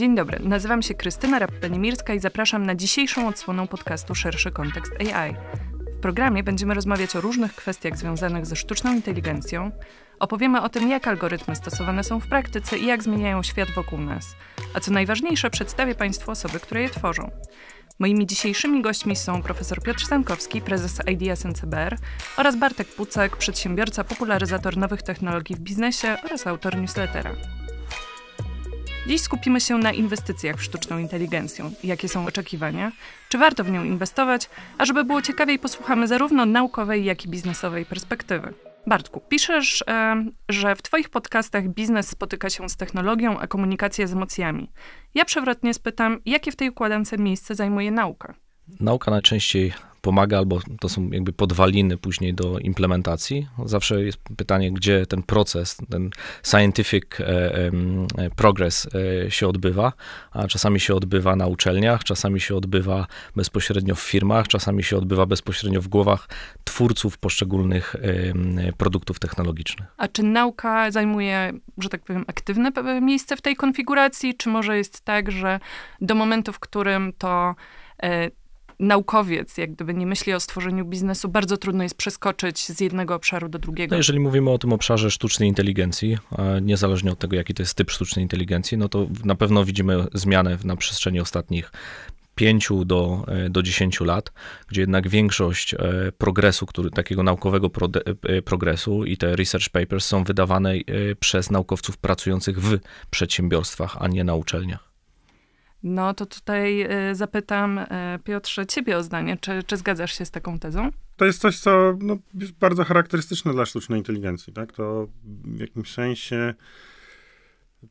Dzień dobry, nazywam się Krystyna Rappenimirska i zapraszam na dzisiejszą odsłonę podcastu Szerszy Kontekst AI. W programie będziemy rozmawiać o różnych kwestiach związanych ze sztuczną inteligencją, opowiemy o tym, jak algorytmy stosowane są w praktyce i jak zmieniają świat wokół nas. A co najważniejsze, przedstawię Państwu osoby, które je tworzą. Moimi dzisiejszymi gośćmi są profesor Piotr Stankowski, prezes IDS NCBR oraz Bartek Pucek, przedsiębiorca, popularyzator nowych technologii w biznesie oraz autor newslettera. Dziś skupimy się na inwestycjach w sztuczną inteligencję. Jakie są oczekiwania? Czy warto w nią inwestować? A żeby było ciekawiej, posłuchamy zarówno naukowej, jak i biznesowej perspektywy. Bartku, piszesz, e, że w Twoich podcastach biznes spotyka się z technologią, a komunikacja z emocjami. Ja przewrotnie spytam, jakie w tej układance miejsce zajmuje nauka? Nauka najczęściej pomaga, albo to są jakby podwaliny później do implementacji. Zawsze jest pytanie, gdzie ten proces, ten scientific e, e, progress e, się odbywa, a czasami się odbywa na uczelniach, czasami się odbywa bezpośrednio w firmach, czasami się odbywa bezpośrednio w głowach twórców poszczególnych produktów technologicznych. A czy nauka zajmuje, że tak powiem, aktywne miejsce w tej konfiguracji, czy może jest tak, że do momentu, w którym to naukowiec, jak gdyby nie myśli o stworzeniu biznesu, bardzo trudno jest przeskoczyć z jednego obszaru do drugiego. No jeżeli mówimy o tym obszarze sztucznej inteligencji, niezależnie od tego, jaki to jest typ sztucznej inteligencji, no to na pewno widzimy zmianę na przestrzeni ostatnich 5 do, e, do 10 lat, gdzie jednak większość e, progresu, który, takiego naukowego e, progresu i te research papers są wydawane przez naukowców pracujących w przedsiębiorstwach, a nie na uczelniach. No to tutaj y, zapytam y, Piotrze ciebie o zdanie. Czy, czy zgadzasz się z taką tezą? To jest coś, co no, jest bardzo charakterystyczne dla sztucznej inteligencji. Tak? To w jakimś sensie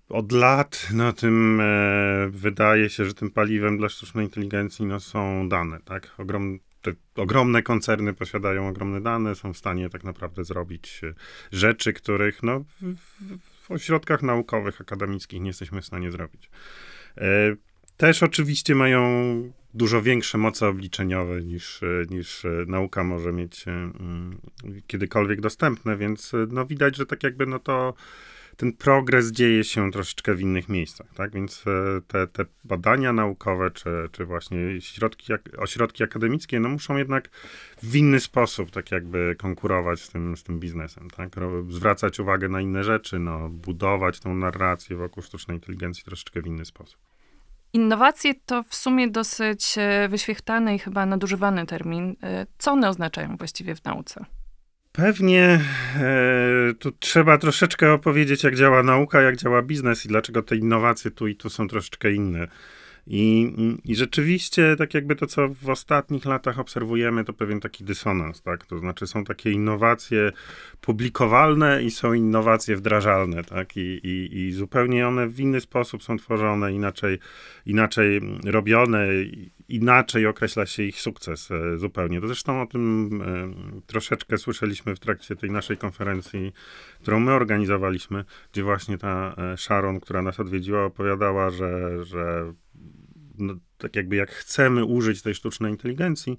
od lat no, tym e, wydaje się, że tym paliwem dla sztucznej inteligencji no, są dane. Tak? Ogrom, te ogromne koncerny posiadają ogromne dane, są w stanie tak naprawdę zrobić e, rzeczy, których no, w, w ośrodkach naukowych, akademickich nie jesteśmy w stanie zrobić. E, też oczywiście mają dużo większe moce obliczeniowe niż, niż nauka może mieć mm, kiedykolwiek dostępne, więc no widać, że tak jakby no to ten progres dzieje się troszeczkę w innych miejscach, tak? Więc e, te, te badania naukowe, czy, czy właśnie środki, ośrodki akademickie, no muszą jednak w inny sposób tak jakby konkurować z tym, z tym biznesem, tak? Zwracać uwagę na inne rzeczy, no, budować tą narrację wokół sztucznej inteligencji troszeczkę w inny sposób. Innowacje to w sumie dosyć e, wyświechtany i chyba nadużywany termin. E, co one oznaczają właściwie w nauce? Pewnie e, tu trzeba troszeczkę opowiedzieć, jak działa nauka, jak działa biznes i dlaczego te innowacje tu i tu są troszeczkę inne. I, I rzeczywiście, tak jakby to, co w ostatnich latach obserwujemy, to pewien taki dysonans, tak? To znaczy są takie innowacje publikowalne i są innowacje wdrażalne, tak? I, i, i zupełnie one w inny sposób są tworzone, inaczej, inaczej robione, inaczej określa się ich sukces e, zupełnie. To zresztą o tym e, troszeczkę słyszeliśmy w trakcie tej naszej konferencji, którą my organizowaliśmy, gdzie właśnie ta e, Sharon, która nas odwiedziła, opowiadała, że, że no, tak jakby jak chcemy użyć tej sztucznej inteligencji,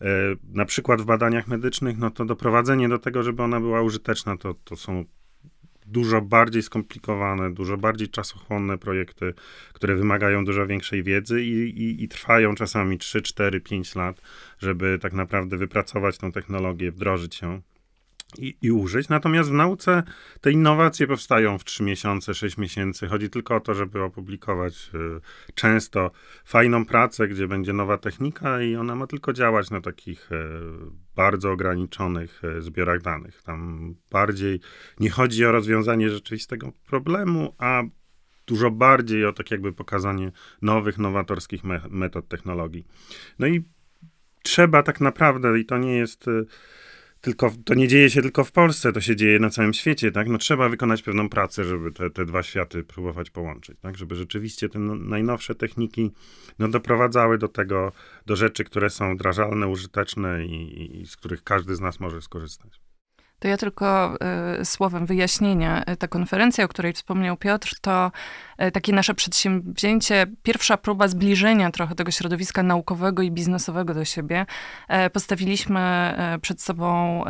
e, na przykład w badaniach medycznych, no to doprowadzenie do tego, żeby ona była użyteczna, to, to są dużo bardziej skomplikowane, dużo bardziej czasochłonne projekty, które wymagają dużo większej wiedzy i, i, i trwają czasami 3, 4, 5 lat, żeby tak naprawdę wypracować tą technologię, wdrożyć ją i, i użyć. Natomiast w nauce te innowacje powstają w 3 miesiące, 6 miesięcy. Chodzi tylko o to, żeby opublikować y, często fajną pracę, gdzie będzie nowa technika i ona ma tylko działać na takich y, bardzo ograniczonych y, zbiorach danych. Tam bardziej nie chodzi o rozwiązanie rzeczywistego problemu, a dużo bardziej o tak jakby pokazanie nowych, nowatorskich me metod technologii. No i trzeba tak naprawdę, i to nie jest tylko, to nie dzieje się tylko w Polsce, to się dzieje na całym świecie, tak? No trzeba wykonać pewną pracę, żeby te, te dwa światy próbować połączyć, tak? Żeby rzeczywiście te no, najnowsze techniki no, doprowadzały do tego, do rzeczy, które są wdrażalne, użyteczne i, i z których każdy z nas może skorzystać. To ja tylko y, słowem wyjaśnienia. E, ta konferencja, o której wspomniał Piotr, to y, takie nasze przedsięwzięcie, pierwsza próba zbliżenia trochę tego środowiska naukowego i biznesowego do siebie. Y, postawiliśmy przed sobą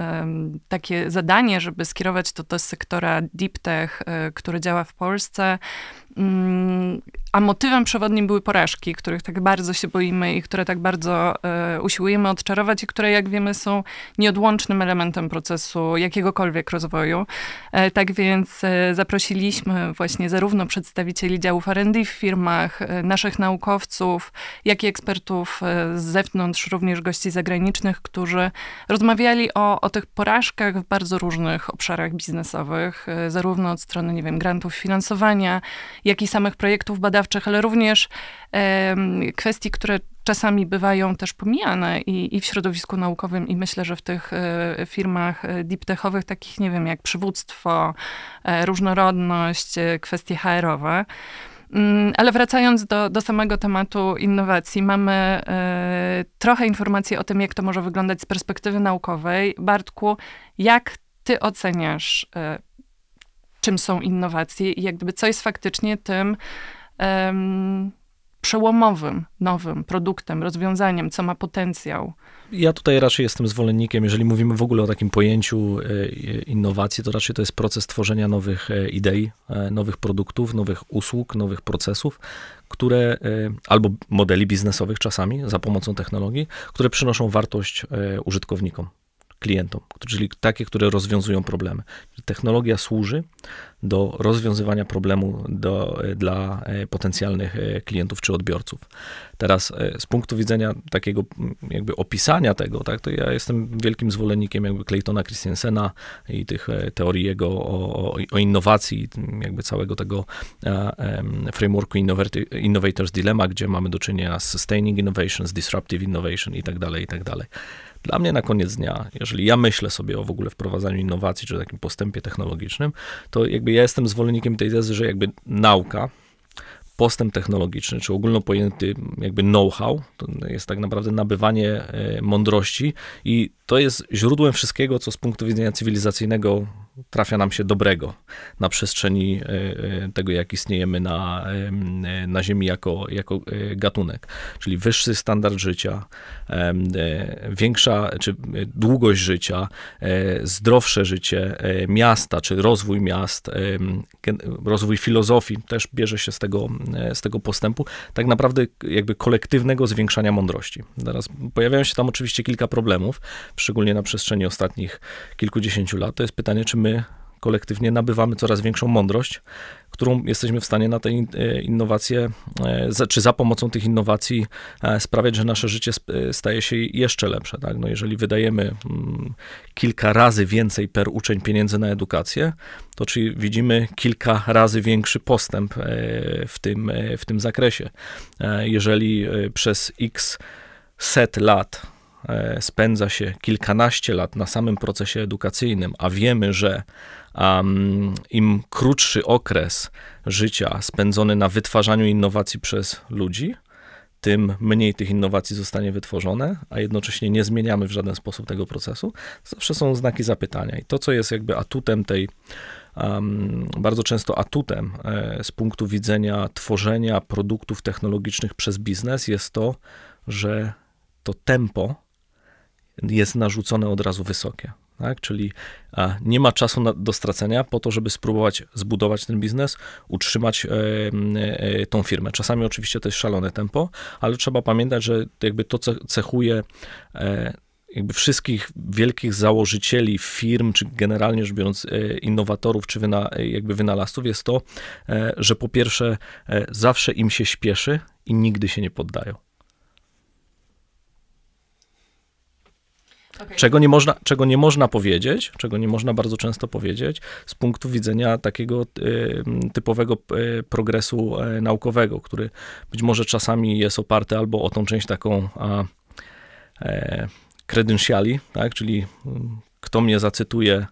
takie zadanie, żeby skierować to do sektora deep tech, który działa w Polsce a motywem przewodnim były porażki, których tak bardzo się boimy i które tak bardzo e, usiłujemy odczarować i które, jak wiemy, są nieodłącznym elementem procesu jakiegokolwiek rozwoju. E, tak więc e, zaprosiliśmy właśnie zarówno przedstawicieli działów R&D w firmach, e, naszych naukowców, jak i ekspertów e, z zewnątrz, również gości zagranicznych, którzy rozmawiali o, o tych porażkach w bardzo różnych obszarach biznesowych, e, zarówno od strony, nie wiem, grantów finansowania, jak i samych projektów badawczych, ale również kwestii, które czasami bywają też pomijane i, i w środowisku naukowym, i myślę, że w tych e, firmach e, deep techowych, takich, nie wiem, jak przywództwo, e, różnorodność, kwestie HR-owe. Mm, Ale wracając do, do samego tematu innowacji, mamy trochę informacji o tym, jak to może wyglądać z perspektywy naukowej. Bartku, jak ty oceniasz, czym są innowacje i jak gdyby co jest faktycznie tym em, przełomowym, nowym produktem, rozwiązaniem, co ma potencjał? Ja tutaj raczej jestem zwolennikiem, jeżeli mówimy w ogóle o takim pojęciu e, innowacji, to raczej to jest proces tworzenia nowych e, idei, e, nowych produktów, nowych usług, nowych procesów, które, albo modeli biznesowych czasami za pomocą technologii, które przynoszą wartość użytkownikom, klientom, czyli takie, które rozwiązują problemy. Technologia służy do rozwiązywania problemu do, dla e, potencjalnych e, klientów czy odbiorców. Teraz e, z punktu widzenia takiego jakby opisania tego, tak, to ja jestem wielkim zwolennikiem jakby Claytona Christensena i tych e, teorii jego o, o, innowacji, jakby całego tego e, frameworku Innovators Dilemma, gdzie mamy do czynienia z sustaining innovation, z disruptive innovation i tak dalej, i tak dalej. Dla mnie na koniec dnia, jeżeli ja myślę sobie o w ogóle wprowadzaniu innowacji, czy takim postępie technologicznym, to jakby ja jestem zwolennikiem tej tezy, że jakby nauka, postęp technologiczny, czy ogólno pojęty jakby know-how, to jest tak naprawdę nabywanie e, mądrości i to jest źródłem wszystkiego, co z punktu widzenia cywilizacyjnego trafia nam się dobrego na przestrzeni e, e, tego, jak istniejemy na, na Ziemi jako, jako e, gatunek. Czyli wyższy standard życia, większa, czy długość życia, zdrowsze życie, miasta, czy rozwój miast, rozwój filozofii też bierze się z tego, z tego postępu, tak naprawdę jakby kolektywnego zwiększania mądrości. Teraz pojawiają się tam oczywiście kilka problemów, szczególnie na przestrzeni ostatnich kilkudziesięciu lat. To jest pytanie, czy my kolektywnie nabywamy coraz większą mądrość, którą jesteśmy w stanie na te e, innowacje, e, czy za pomocą tych innowacji e, sprawiać, że nasze życie staje się jeszcze lepsze. Tak? No jeżeli wydajemy mm, kilka razy więcej per uczeń pieniędzy na edukację, to czy widzimy kilka razy większy postęp w tym, w tym zakresie. Jeżeli przez x set lat spędza się kilkanaście lat na samym procesie edukacyjnym, a wiemy, że um, im krótszy okres życia spędzony na wytwarzaniu innowacji przez ludzi, tym mniej tych innowacji zostanie wytworzone, a jednocześnie nie zmieniamy w żaden sposób tego procesu, zawsze są znaki zapytania. I to, co jest jakby atutem tej, um, bardzo często atutem e, z punktu widzenia tworzenia produktów technologicznych przez biznes, jest to, że to tempo jest narzucone od razu wysokie. Tak? Czyli nie ma czasu na, do stracenia po to, żeby spróbować zbudować ten biznes, utrzymać e, e, tą firmę. Czasami oczywiście to jest szalone tempo, ale trzeba pamiętać, że jakby to ce- cechuje e, jakby wszystkich wielkich założycieli firm, czy generalnie rzecz biorąc innowatorów, czy wyna, jakby wynalazców, jest to, że po pierwsze zawsze im się śpieszy i nigdy się nie poddają. Czego nie, można, czego nie można powiedzieć, czego nie można bardzo często powiedzieć z punktu widzenia takiego e, typowego e, progresu e, naukowego, który być może czasami jest oparty albo o tą część taką a, e, tak, czyli mm, kto mnie zacytuje,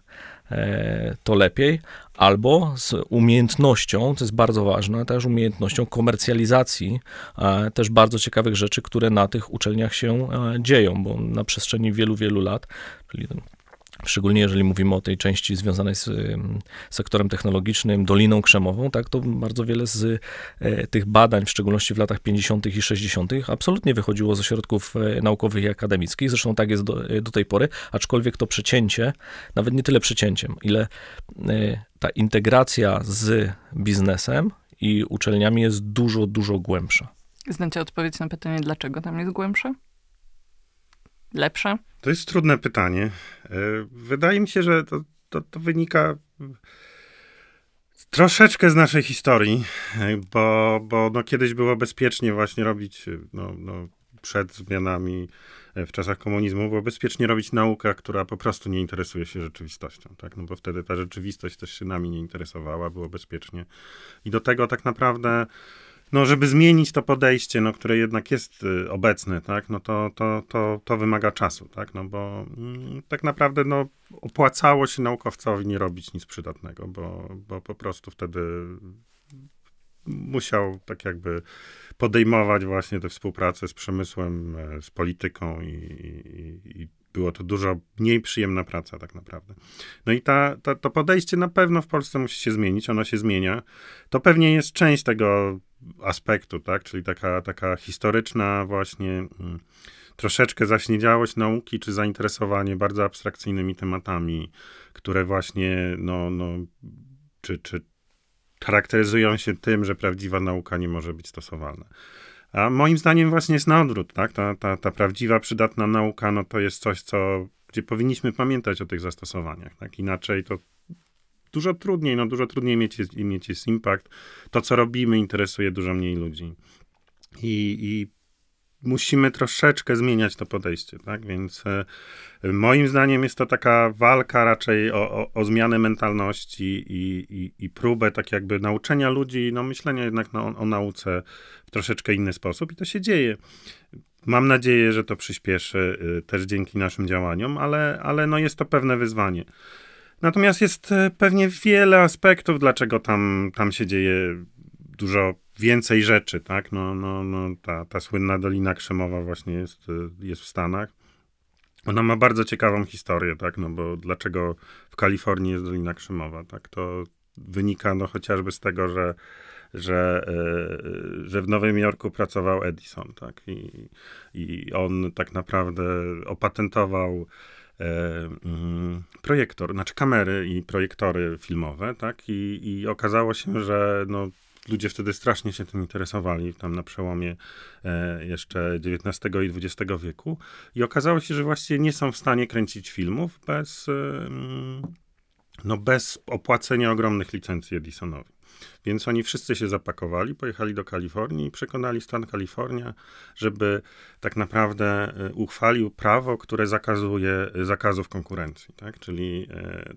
to lepiej, albo z umiejętnością, to jest bardzo ważne, też umiejętnością komercjalizacji e, też bardzo ciekawych rzeczy, które na tych uczelniach się e, dzieją, bo na przestrzeni wielu, wielu lat, czyli Szczególnie jeżeli mówimy o tej części związanej z sektorem technologicznym, Doliną Krzemową, tak, to bardzo wiele z e, tych badań, w szczególności w latach 50. i 60., absolutnie wychodziło ze środków e, naukowych i akademickich. Zresztą tak jest do, e, do tej pory, aczkolwiek to przecięcie, nawet nie tyle przecięciem, ile ta integracja z biznesem i uczelniami jest dużo, dużo głębsza. Znacie odpowiedź na pytanie, dlaczego tam jest głębsze? Lepsze? To jest trudne pytanie. E, wydaje mi się, że to, to, to wynika troszeczkę z naszej historii, e, bo, bo no kiedyś było bezpiecznie właśnie robić no, no, przed zmianami w czasach komunizmu było bezpiecznie robić naukę, która po prostu nie interesuje się rzeczywistością, tak? No bo wtedy ta rzeczywistość też się nami nie interesowała, było bezpiecznie. I do tego tak naprawdę no, żeby zmienić to podejście, no, które jednak jest y, obecne, tak, no to, to, to, to wymaga czasu, tak, no bo mm, tak naprawdę, no, opłacało się naukowcowi nie robić nic przydatnego, bo, bo po prostu wtedy musiał tak jakby podejmować właśnie tę współpracę z przemysłem, e, z polityką i, i, i było to dużo mniej przyjemna praca tak naprawdę. No i ta, ta, to podejście na pewno w Polsce musi się zmienić, ono się zmienia. To pewnie jest część tego aspektu, tak, czyli taka, taka historyczna właśnie mm, troszeczkę zaśniedziałość nauki, czy zainteresowanie bardzo abstrakcyjnymi tematami, które właśnie, no, no czy, czy charakteryzują się tym, że prawdziwa nauka nie może być stosowalna. A moim zdaniem właśnie jest na odwrót, tak? Ta, ta, ta prawdziwa, przydatna nauka, no to jest coś, co, gdzie powinniśmy pamiętać o tych zastosowaniach, tak? Inaczej to dużo trudniej, no dużo trudniej mieć, mieć jest impact. To, co robimy, interesuje dużo mniej ludzi. I, i musimy troszeczkę zmieniać to podejście, tak? Więc e, moim zdaniem jest to taka walka raczej o, o, o zmianę mentalności i, i, i, próbę tak jakby nauczenia ludzi, no myślenia jednak na, o nauce w troszeczkę inny sposób i to się dzieje. Mam nadzieję, że to przyspieszy y, też dzięki naszym działaniom, ale, ale no jest to pewne wyzwanie. Natomiast jest e, pewnie wiele aspektów, dlaczego tam, tam się dzieje dużo więcej rzeczy, tak? No, no, no, ta, ta słynna Dolina Krzemowa właśnie jest, e, jest w Stanach. Ona ma bardzo ciekawą historię, tak? No bo dlaczego w Kalifornii jest Dolina Krzemowa, tak? To wynika no chociażby z tego, że że, e, że w Nowym Jorku pracował Edison, tak? I, I on tak naprawdę opatentował E, mm, projektor, znaczy kamery i projektory filmowe, tak? I, i okazało się, że no, ludzie wtedy strasznie się tym interesowali, tam na przełomie e, jeszcze XIX i XX wieku. I okazało się, że właściwie nie są w stanie kręcić filmów bez, e, no, bez opłacenia ogromnych licencji Edisonowi. Więc oni wszyscy się zapakowali, pojechali do Kalifornii i przekonali stan Kalifornia, żeby tak naprawdę e, uchwalił prawo, które zakazuje zakazów konkurencji, tak? Czyli e,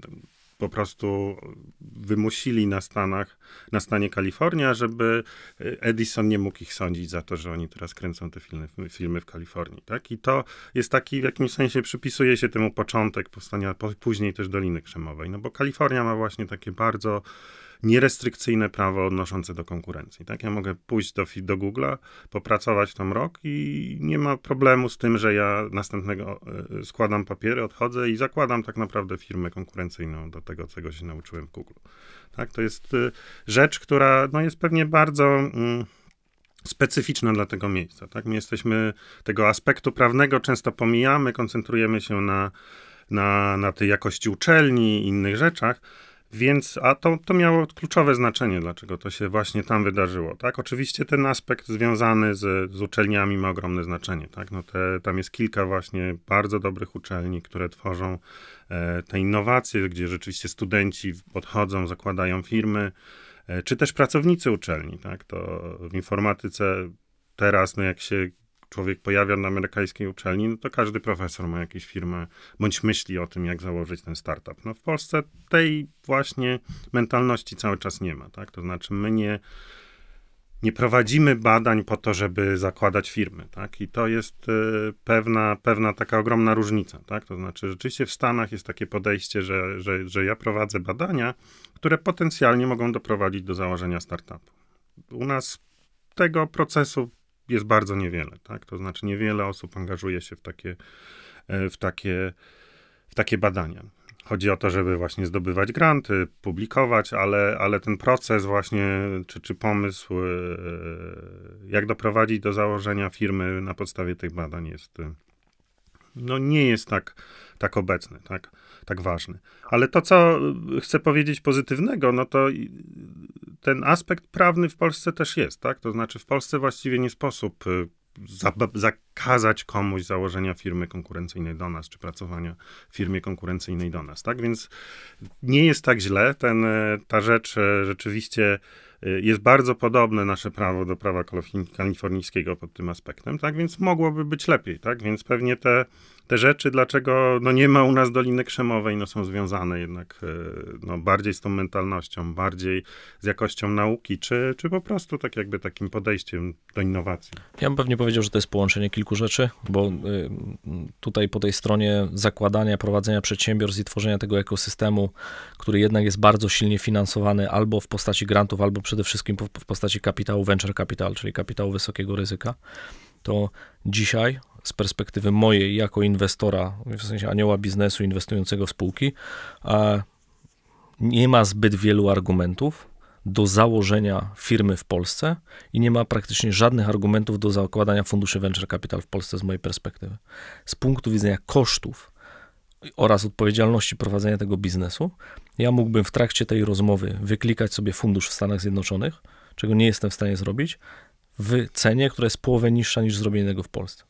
po prostu wymusili na Stanach, na stanie Kalifornia, żeby e, Edison nie mógł ich sądzić za to, że oni teraz kręcą te filmy, filmy w Kalifornii, tak? I to jest taki, w jakimś sensie przypisuje się temu początek powstania później też Doliny Krzemowej, no bo Kalifornia ma właśnie takie bardzo nierestrykcyjne prawo odnoszące do konkurencji. Tak? Ja mogę pójść do, do Google'a, popracować tam rok i nie ma problemu z tym, że ja następnego e, składam papiery, odchodzę i zakładam tak naprawdę firmę konkurencyjną do tego, czego się nauczyłem w Google. Tak? To jest e, rzecz, która no, jest pewnie bardzo... Mm, specyficzna dla tego miejsca. Tak? My jesteśmy tego aspektu prawnego często pomijamy, koncentrujemy się na, na, na tej jakości uczelni i innych rzeczach, więc, a to, to miało kluczowe znaczenie, dlaczego to się właśnie tam wydarzyło, tak? Oczywiście ten aspekt związany z, z uczelniami ma ogromne znaczenie, tak? No te, tam jest kilka właśnie bardzo dobrych uczelni, które tworzą e, te innowacje, gdzie rzeczywiście studenci podchodzą, zakładają firmy, e, czy też pracownicy uczelni, tak? To w informatyce teraz, no jak się człowiek pojawia na amerykańskiej uczelni, no to każdy profesor ma jakąś firmę, bądź myśli o tym, jak założyć ten startup. No w Polsce tej właśnie mentalności cały czas nie ma, tak? To znaczy my nie, nie prowadzimy badań po to, żeby zakładać firmy, tak? I to jest y, pewna, pewna taka ogromna różnica, tak? To znaczy rzeczywiście w Stanach jest takie podejście, że, że, że ja prowadzę badania, które potencjalnie mogą doprowadzić do założenia startupu. U nas tego procesu jest bardzo niewiele, tak? To znaczy niewiele osób angażuje się w takie, e, w takie, w takie badania. Chodzi o to, żeby właśnie zdobywać granty, publikować, ale, ale ten proces właśnie, czy, czy pomysł, e, jak doprowadzić do założenia firmy na podstawie tych badań jest, no nie jest tak, tak obecny, tak? tak ważny. Ale to, co chcę powiedzieć pozytywnego, no to ten aspekt prawny w Polsce też jest, tak? To znaczy w Polsce właściwie nie sposób zakazać komuś założenia firmy konkurencyjnej do nas, czy pracowania w firmie konkurencyjnej do nas, tak? Więc nie jest tak źle. Ten, e, ta rzecz rzeczywiście jest bardzo podobne nasze prawo do prawa kalifornijskiego pod tym aspektem, tak? Więc mogłoby być lepiej, tak? Więc pewnie te te rzeczy, dlaczego no, nie ma u nas Doliny Krzemowej, no, są związane jednak e, no, bardziej z tą mentalnością, bardziej z jakością nauki, czy, czy po prostu tak jakby takim podejściem do innowacji. Ja bym pewnie powiedział, że to jest połączenie kilku rzeczy, bo y, tutaj po tej stronie zakładania, prowadzenia przedsiębiorstw i tworzenia tego ekosystemu, który jednak jest bardzo silnie finansowany albo w postaci grantów, albo przede wszystkim w postaci kapitału venture capital, czyli kapitału wysokiego ryzyka, to dzisiaj z perspektywy mojej jako inwestora, w sensie anioła biznesu inwestującego w spółki, nie ma zbyt wielu argumentów do założenia firmy w Polsce i nie ma praktycznie żadnych argumentów do zakładania funduszy venture capital w Polsce z mojej perspektywy. Z punktu widzenia kosztów oraz odpowiedzialności prowadzenia tego biznesu, ja mógłbym w trakcie tej rozmowy wyklikać sobie fundusz w Stanach Zjednoczonych, czego nie jestem w stanie zrobić, w cenie, która jest połowę niższa niż zrobienie tego w Polsce.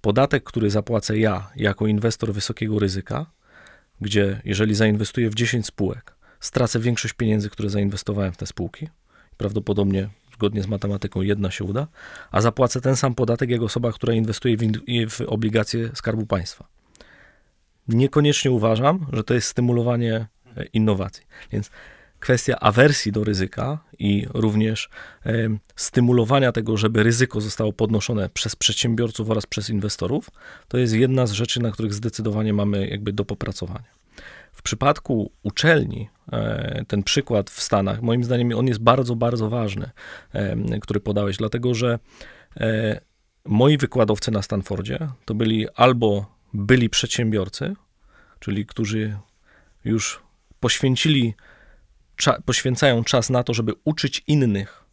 Podatek, który zapłacę ja jako inwestor wysokiego ryzyka, gdzie jeżeli zainwestuję w 10 spółek, stracę większość pieniędzy, które zainwestowałem w te spółki, prawdopodobnie zgodnie z matematyką jedna się uda, a zapłacę ten sam podatek jak osoba, która inwestuje w, w obligacje Skarbu Państwa. Niekoniecznie uważam, że to jest stymulowanie e, innowacji. Więc kwestia awersji do ryzyka i również stymulowania tego, żeby ryzyko zostało podnoszone przez przedsiębiorców oraz przez inwestorów, to jest jedna z rzeczy, na których zdecydowanie mamy jakby do popracowania. W przypadku uczelni, e, ten przykład w Stanach, moim zdaniem on jest bardzo, bardzo ważny, który podałeś, dlatego że e, moi wykładowcy na Stanfordzie to byli albo byli przedsiębiorcy, czyli którzy już poświęcili poświęcają czas na to, żeby uczyć innych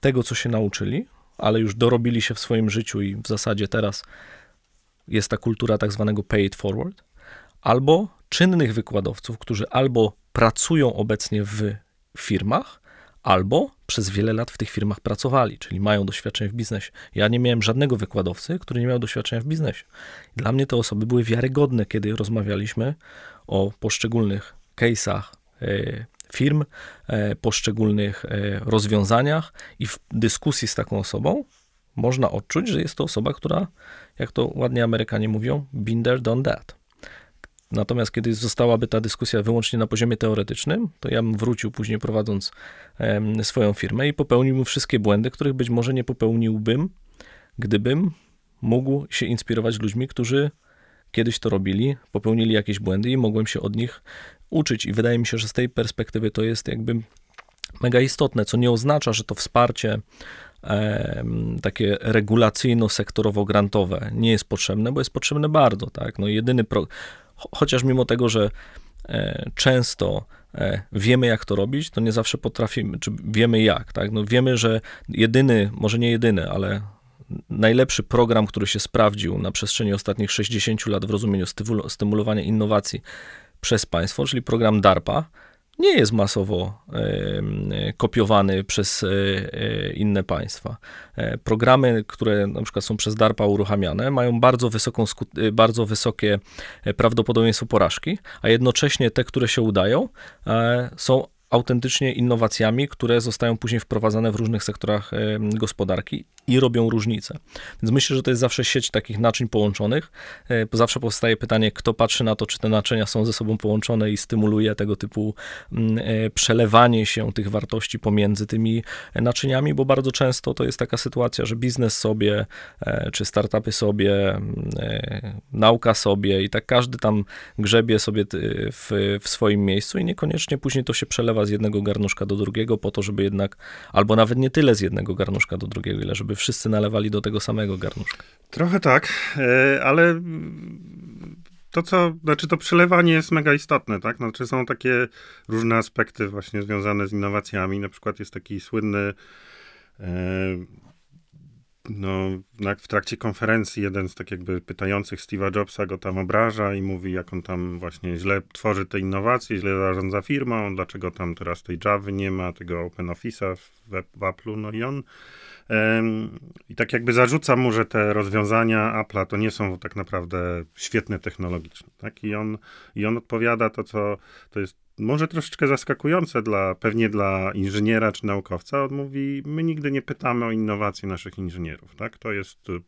tego, co się nauczyli, ale już dorobili się w swoim życiu i w zasadzie teraz jest ta kultura tak zwanego pay it forward, albo czynnych wykładowców, którzy albo pracują obecnie w firmach, albo przez wiele lat w tych firmach pracowali, czyli mają doświadczenie w biznesie. Ja nie miałem żadnego wykładowcy, który nie miał doświadczenia w biznesie. Dla mnie te osoby były wiarygodne, kiedy rozmawialiśmy o poszczególnych case'ach, e, firm, e, poszczególnych e, rozwiązaniach i w dyskusji z taką osobą można odczuć, że jest to osoba, która, jak to ładnie Amerykanie mówią, been there, done that. Natomiast kiedy zostałaby ta dyskusja wyłącznie na poziomie teoretycznym, to ja bym wrócił później prowadząc swoją firmę i popełniłbym wszystkie błędy, których być może nie popełniłbym, gdybym mógł się inspirować ludźmi, którzy kiedyś to robili, popełnili jakieś błędy i mogłem się od nich uczyć. I wydaje mi się, że z tej perspektywy to jest jakby mega istotne, co nie oznacza, że to wsparcie takie regulacyjno-sektorowo-grantowe nie jest potrzebne, bo jest potrzebne bardzo, tak. No jedyny pro... Chociaż mimo tego, że e, często e, wiemy, jak to robić, to nie zawsze potrafimy, czy wiemy jak, tak. No wiemy, że jedyny, może nie jedyny, ale najlepszy program, który się sprawdził na przestrzeni ostatnich 60 lat w rozumieniu stymulowania innowacji przez państwo, czyli program DARPA, nie jest masowo e, kopiowany przez e, e, inne państwa. Programy, które na przykład są przez DARPA uruchamiane, mają bardzo, wysoką, bardzo wysokie prawdopodobieństwo porażki, a jednocześnie te, które się udają, są autentycznie innowacjami, które zostają później wprowadzane w różnych sektorach gospodarki i robią różnicę. Więc myślę, że to jest zawsze sieć takich naczyń połączonych. E, zawsze powstaje pytanie, kto patrzy na to, czy te naczynia są ze sobą połączone i stymuluje tego typu mm, e, przelewanie się tych wartości pomiędzy tymi naczyniami, bo bardzo często to jest taka sytuacja, że biznes sobie, e, czy startupy sobie, mm, nauka sobie i tak każdy tam grzebie sobie w, w swoim miejscu i niekoniecznie później to się przelewa z jednego garnuszka do drugiego po to, żeby jednak, albo nawet nie tyle z jednego garnuszka do drugiego, ile żeby wszyscy nalewali do tego samego garnuszka. Trochę tak, e, ale to, co, znaczy to przelewanie jest mega istotne, tak? Znaczy są takie różne aspekty właśnie związane z innowacjami. Na przykład jest taki słynny e, no, w trakcie konferencji jeden z tak jakby pytających Steve'a Jobsa go tam obraża i mówi, jak on tam właśnie źle tworzy te innowacje, źle zarządza firmą, dlaczego tam teraz tej Java nie ma, tego Open Office'a w, w Apple'u, no i on i tak jakby zarzuca mu, że te rozwiązania Apple'a to nie są tak naprawdę świetne technologicznie. Tak? I, on, I on odpowiada to, co to jest może troszeczkę zaskakujące dla, pewnie dla inżyniera czy naukowca. On mówi, my nigdy nie pytamy o innowacje naszych inżynierów. Tak? To jest y,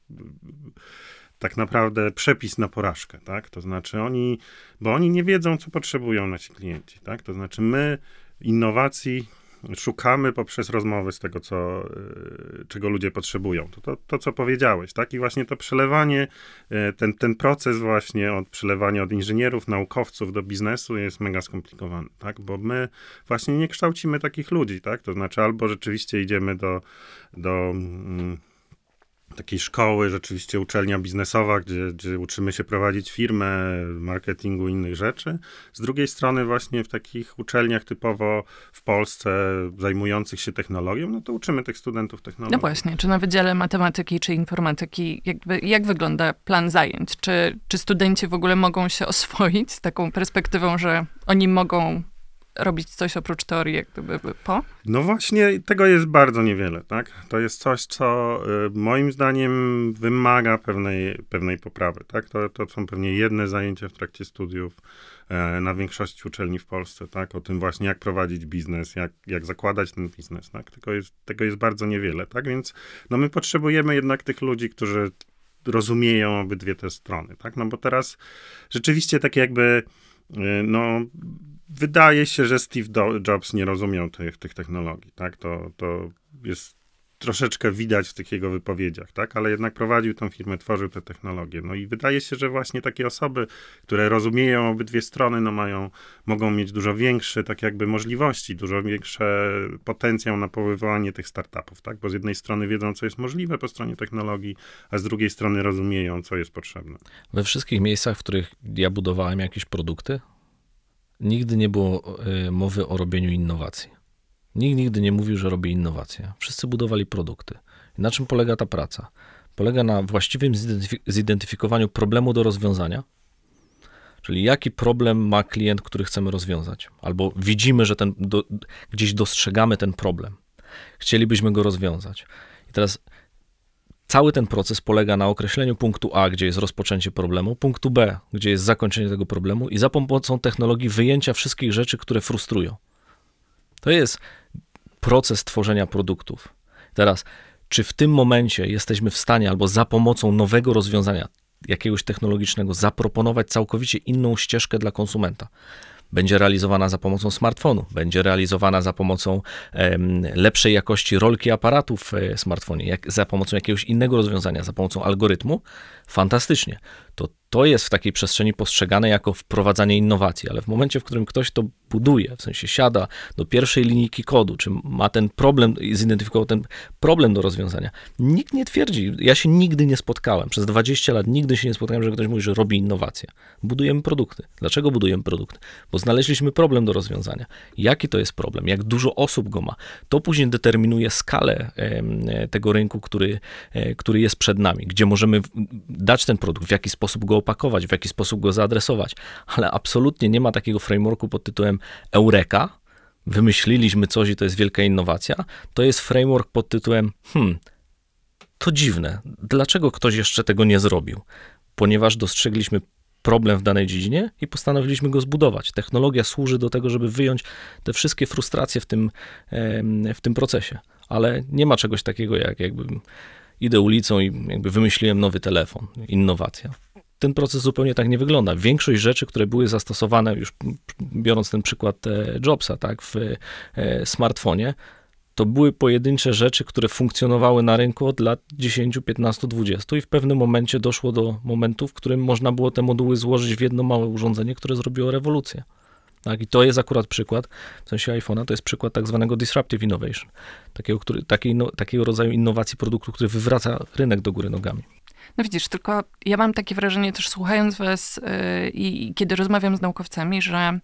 tak naprawdę przepis na porażkę, tak? To znaczy oni, bo oni nie wiedzą, co potrzebują nasi klienci, tak? To znaczy my innowacji szukamy poprzez rozmowy z tego, co, e, czego ludzie potrzebują. To, to, to, co powiedziałeś, tak? I właśnie to przelewanie, e, ten, ten proces właśnie od przelewania od inżynierów, naukowców do biznesu jest mega skomplikowany, tak? Bo my właśnie nie kształcimy takich ludzi, tak? To znaczy albo rzeczywiście idziemy do, do mm, takiej szkoły, rzeczywiście uczelnia biznesowa, gdzie, gdzie uczymy się prowadzić firmę, marketingu i innych rzeczy. Z drugiej strony właśnie w takich uczelniach typowo w Polsce zajmujących się technologią, no to uczymy tych studentów technologii. No właśnie, czy na Wydziale Matematyki czy Informatyki, jakby, jak wygląda plan zajęć? Czy, czy studenci w ogóle mogą się oswoić z taką perspektywą, że oni mogą robić coś oprócz teorii, jak gdyby po? No właśnie, tego jest bardzo niewiele, tak? To jest coś, co y, moim zdaniem wymaga pewnej, pewnej poprawy, tak? To, to są pewnie jedne zajęcia w trakcie studiów e, na większości uczelni w Polsce, tak? O tym właśnie, jak prowadzić biznes, jak, jak zakładać ten biznes, tak? Tego jest, tego jest bardzo niewiele, tak? Więc no my potrzebujemy jednak tych ludzi, którzy rozumieją obydwie te strony, tak? No bo teraz rzeczywiście takie jakby y, no wydaje się, że Steve Jobs nie rozumiał tych, tych technologii, tak? To, to jest troszeczkę widać w tych jego wypowiedziach, tak? Ale jednak prowadził tą firmę, tworzył te technologie. No i wydaje się, że właśnie takie osoby, które rozumieją obydwie strony, no mają, mogą mieć dużo większe, tak jakby możliwości, dużo większe potencjał na powoływanie tych startupów, tak? Bo z jednej strony wiedzą, co jest możliwe po stronie technologii, a z drugiej strony rozumieją, co jest potrzebne. We wszystkich miejscach, w których ja budowałem jakieś produkty, nigdy nie było e, mowy o robieniu innowacji. Nikt nigdy nie mówił, że robi innowacje. Wszyscy budowali produkty. Na czym polega ta praca? Polega na właściwym zidentyfikowaniu problemu do rozwiązania, czyli jaki problem ma klient, który chcemy rozwiązać, albo widzimy, że ten, do, gdzieś dostrzegamy ten problem. Chcielibyśmy go rozwiązać. I teraz Cały ten proces polega na określeniu punktu A, gdzie jest rozpoczęcie problemu, punktu B, gdzie jest zakończenie tego problemu i za pomocą technologii wyjęcia wszystkich rzeczy, które frustrują. To jest proces tworzenia produktów. Teraz, czy w tym momencie jesteśmy w stanie albo za pomocą nowego rozwiązania jakiegoś technologicznego zaproponować całkowicie inną ścieżkę dla konsumenta? Będzie realizowana za pomocą smartfonu, będzie realizowana za pomocą lepszej jakości rolki aparatów w e, smartfonie, jak, za pomocą jakiegoś innego rozwiązania, za pomocą algorytmu, fantastycznie. To to jest w takiej przestrzeni postrzegane jako wprowadzanie innowacji, ale w momencie, w którym ktoś to buduje, w sensie siada do pierwszej linijki kodu, czy ma ten problem, zidentyfikował ten problem do rozwiązania, nikt nie twierdzi, ja się nigdy nie spotkałem, przez 20 lat nigdy się nie spotkałem, że ktoś mówi, że robi innowacje. Budujemy produkty. Dlaczego budujemy produkt? Bo znaleźliśmy problem do rozwiązania. Jaki to jest problem? Jak dużo osób go ma? To później determinuje skalę tego rynku, który, e, który jest przed nami, gdzie możemy dać ten produkt, w jaki sposób go opakować, w jaki sposób go zaadresować, ale absolutnie nie ma takiego frameworku pod tytułem Eureka, wymyśliliśmy coś i to jest wielka innowacja. To jest framework pod tytułem hmm, to dziwne, dlaczego ktoś jeszcze tego nie zrobił? Ponieważ dostrzegliśmy problem w danej dziedzinie i postanowiliśmy go zbudować. Technologia służy do tego, żeby wyjąć te wszystkie frustracje w tym, w tym procesie, ale nie ma czegoś takiego jak jakby idę ulicą i jakby wymyśliłem nowy telefon, innowacja ten proces zupełnie tak nie wygląda. Większość rzeczy, które były zastosowane, już biorąc ten przykład e, Jobsa, tak, w e, smartfonie, to były pojedyncze rzeczy, które funkcjonowały na rynku od lat 10, 15, 20 i w pewnym momencie doszło do momentu, w którym można było te moduły złożyć w jedno małe urządzenie, które zrobiło rewolucję. Tak, I to jest akurat przykład, w sensie iPhone'a, to jest przykład tak zwanego disruptive innovation, takiego, który, takiej, no, takiego rodzaju innowacji produktu, który wywraca rynek do góry nogami. No widzisz, tylko ja mam takie wrażenie też słuchając was yy, i kiedy rozmawiam z naukowcami, że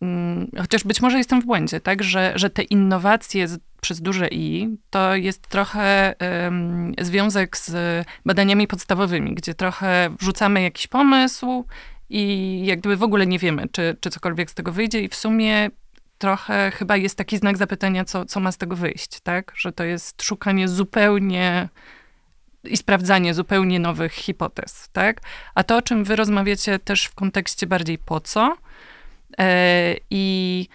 mm, chociaż być może jestem w błędzie, tak, że, że te innowacje z, przez duże I to jest trochę związek z badaniami podstawowymi, gdzie trochę wrzucamy jakiś pomysł i jak gdyby w ogóle nie wiemy, czy, czy cokolwiek z tego wyjdzie i w sumie trochę chyba jest taki znak zapytania, co, co ma z tego wyjść, tak? Że to jest szukanie zupełnie i sprawdzanie zupełnie nowych hipotez, tak? A to, o czym wy rozmawiacie też w kontekście bardziej po co e, i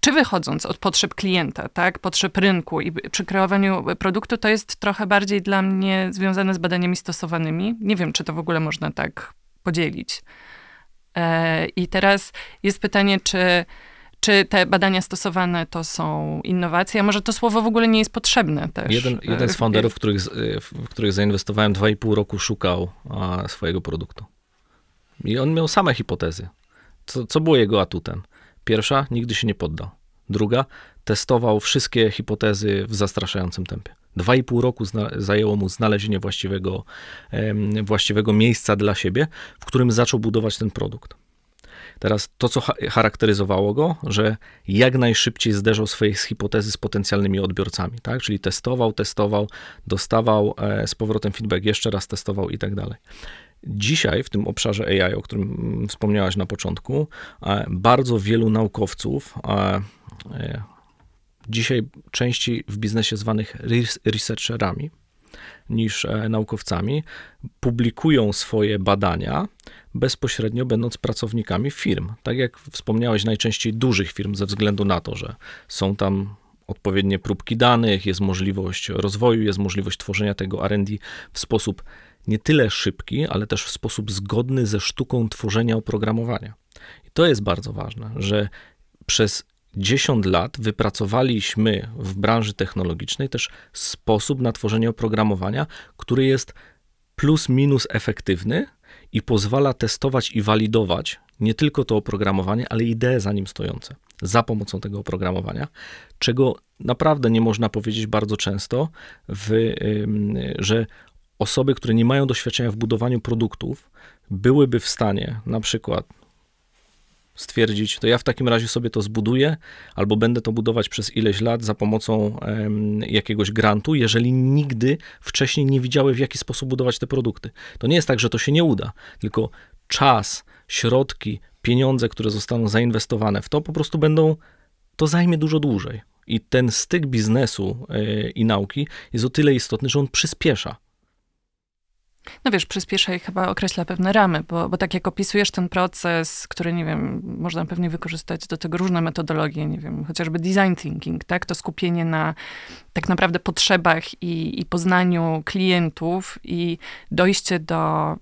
czy wychodząc od potrzeb klienta, tak, potrzeb rynku i przy kreowaniu produktu, to jest trochę bardziej dla mnie związane z badaniami stosowanymi. Nie wiem, czy to w ogóle można tak podzielić. E, I teraz jest pytanie, czy, czy te badania stosowane to są innowacje, a może to słowo w ogóle nie jest potrzebne też. Jeden, jeden z founderów, w których, w których zainwestowałem 2,5 roku, szukał swojego produktu. I on miał same hipotezy. Co, co było jego atutem? Pierwsza, nigdy się nie poddał. Druga, testował wszystkie hipotezy w zastraszającym tempie. Dwa i pół roku zajęło mu znalezienie właściwego, właściwego miejsca dla siebie, w którym zaczął budować ten produkt. Teraz to, co charakteryzowało go, że jak najszybciej zderzał swoje hipotezy z potencjalnymi odbiorcami, tak? Czyli testował, testował, dostawał e, z powrotem feedback, jeszcze raz testował i tak dalej. Dzisiaj w tym obszarze AI, o którym wspomniałaś na początku, e, bardzo wielu naukowców, e, dzisiaj częściej w biznesie zwanych researcherami niż e, naukowcami, publikują swoje badania bezpośrednio będąc pracownikami firm. Tak jak wspomniałeś, najczęściej dużych firm ze względu na to, że są tam odpowiednie próbki danych, jest możliwość rozwoju, jest możliwość tworzenia tego R&D w sposób nie tyle szybki, ale też w sposób zgodny ze sztuką tworzenia oprogramowania. I to jest bardzo ważne, że przez 10 lat wypracowaliśmy w branży technologicznej też sposób na tworzenie oprogramowania, który jest plus minus efektywny i pozwala testować i walidować nie tylko to oprogramowanie, ale idee za nim stojące za pomocą tego oprogramowania, czego naprawdę nie można powiedzieć bardzo często, w, że osoby, które nie mają doświadczenia w budowaniu produktów, byłyby w stanie na przykład stwierdzić, to ja w takim razie sobie to zbuduję, albo będę to budować przez ileś lat za pomocą um, jakiegoś grantu, jeżeli nigdy wcześniej nie widziały, w jaki sposób budować te produkty. To nie jest tak, że to się nie uda, tylko czas, środki, pieniądze, które zostaną zainwestowane w to, po prostu będą, to zajmie dużo dłużej. I ten styk biznesu yy, i nauki jest o tyle istotny, że on przyspiesza no wiesz, przyspiesza i chyba określa pewne ramy, bo, bo tak jak opisujesz ten proces, który, nie wiem, można pewnie wykorzystać do tego różne metodologie, nie wiem, chociażby design thinking, tak? To skupienie na tak naprawdę potrzebach i, i poznaniu klientów i dojście do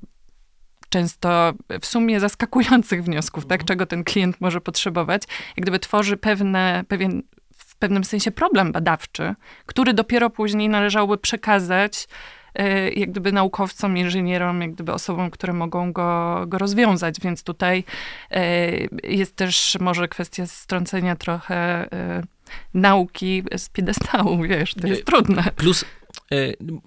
często w sumie zaskakujących wniosków, tak? Czego ten klient może potrzebować. Jak gdyby tworzy pewne, pewien w pewnym sensie problem badawczy, który dopiero później należałoby przekazać jak gdyby naukowcom, inżynierom, jak gdyby osobom, które mogą go, go rozwiązać, więc tutaj e, jest też może kwestia strącenia trochę e, nauki z piedestału, wiesz, to jest trudne. Plus E,